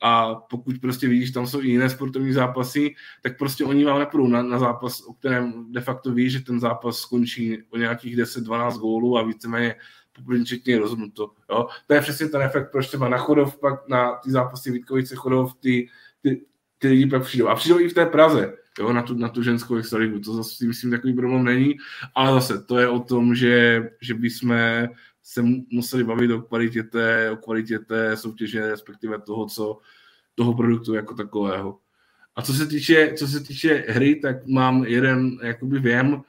a pokud prostě vidíš, tam jsou i jiné sportovní zápasy, tak prostě oni vám nepůjdou na, na zápas, o kterém de facto ví, že ten zápas skončí o nějakých 10-12 gólů a víceméně popředčetně rozhodnuto. Jo? To je přesně ten efekt, proč třeba na Chodov, pak na ty zápasy Vítkovice Chodov, ty, ty, ty lidi pak přijdou. A přijdou i v té Praze, jo, na tu, na tu ženskou extraligu. To zase si myslím takový problém není, ale zase to je o tom, že, že bychom se museli bavit o kvalitě té, o kvalitě té soutěže, respektive toho, co, toho produktu jako takového. A co se týče, co se týče hry, tak mám jeden jakoby věm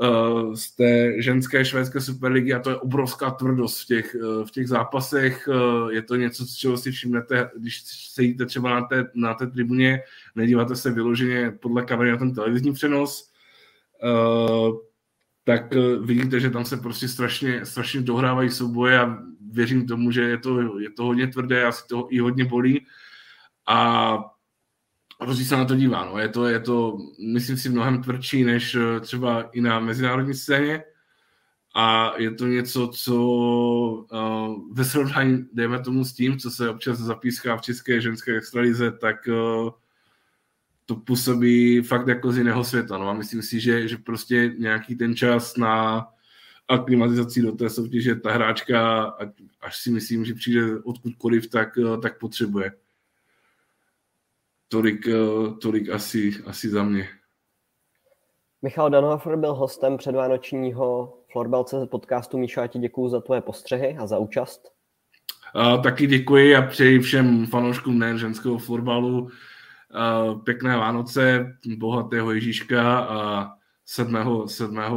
uh, z té ženské švédské superligy a to je obrovská tvrdost v těch, uh, v těch zápasech. Uh, je to něco, z čeho si všimnete, když sedíte třeba na té, na té tribuně, nedíváte se vyloženě podle kamery na ten televizní přenos. Uh, tak eh, vidíte, že tam se prostě strašně, strašně dohrávají souboje a věřím tomu, že je to, je to hodně tvrdé, asi to i hodně bolí a prostě se na to dívá. No. Je, to, je to, myslím si, mnohem tvrdší než eh, třeba i na mezinárodní scéně a je to něco, co uh, ve srovnání, dejme tomu s tím, co se občas zapíská v české ženské extralize, tak uh, to působí fakt jako z jiného světa. No a myslím si, že, že prostě nějaký ten čas na aklimatizaci do té soutěže ta hráčka, až si myslím, že přijde odkudkoliv, tak, tak potřebuje. Tolik, tolik asi, asi za mě. Michal Danhofer byl hostem předvánočního Florbal.cz podcastu. Míšo, já ti děkuji za tvoje postřehy a za účast. A, taky děkuji a přeji všem fanouškům nejen ženského florbalu, pěkné Vánoce, bohatého Ježíška a 7. 7. Eh,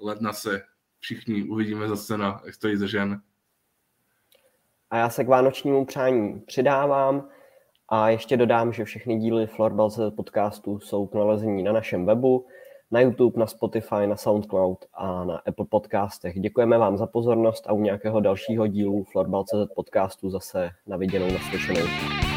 ledna se všichni uvidíme zase na Extralize žen. A já se k vánočnímu přání přidávám a ještě dodám, že všechny díly Florbal podcastu jsou k nalezení na našem webu, na YouTube, na Spotify, na SoundCloud a na Apple podcastech. Děkujeme vám za pozornost a u nějakého dalšího dílu Florbal podcastu zase na viděnou, naslyšenou.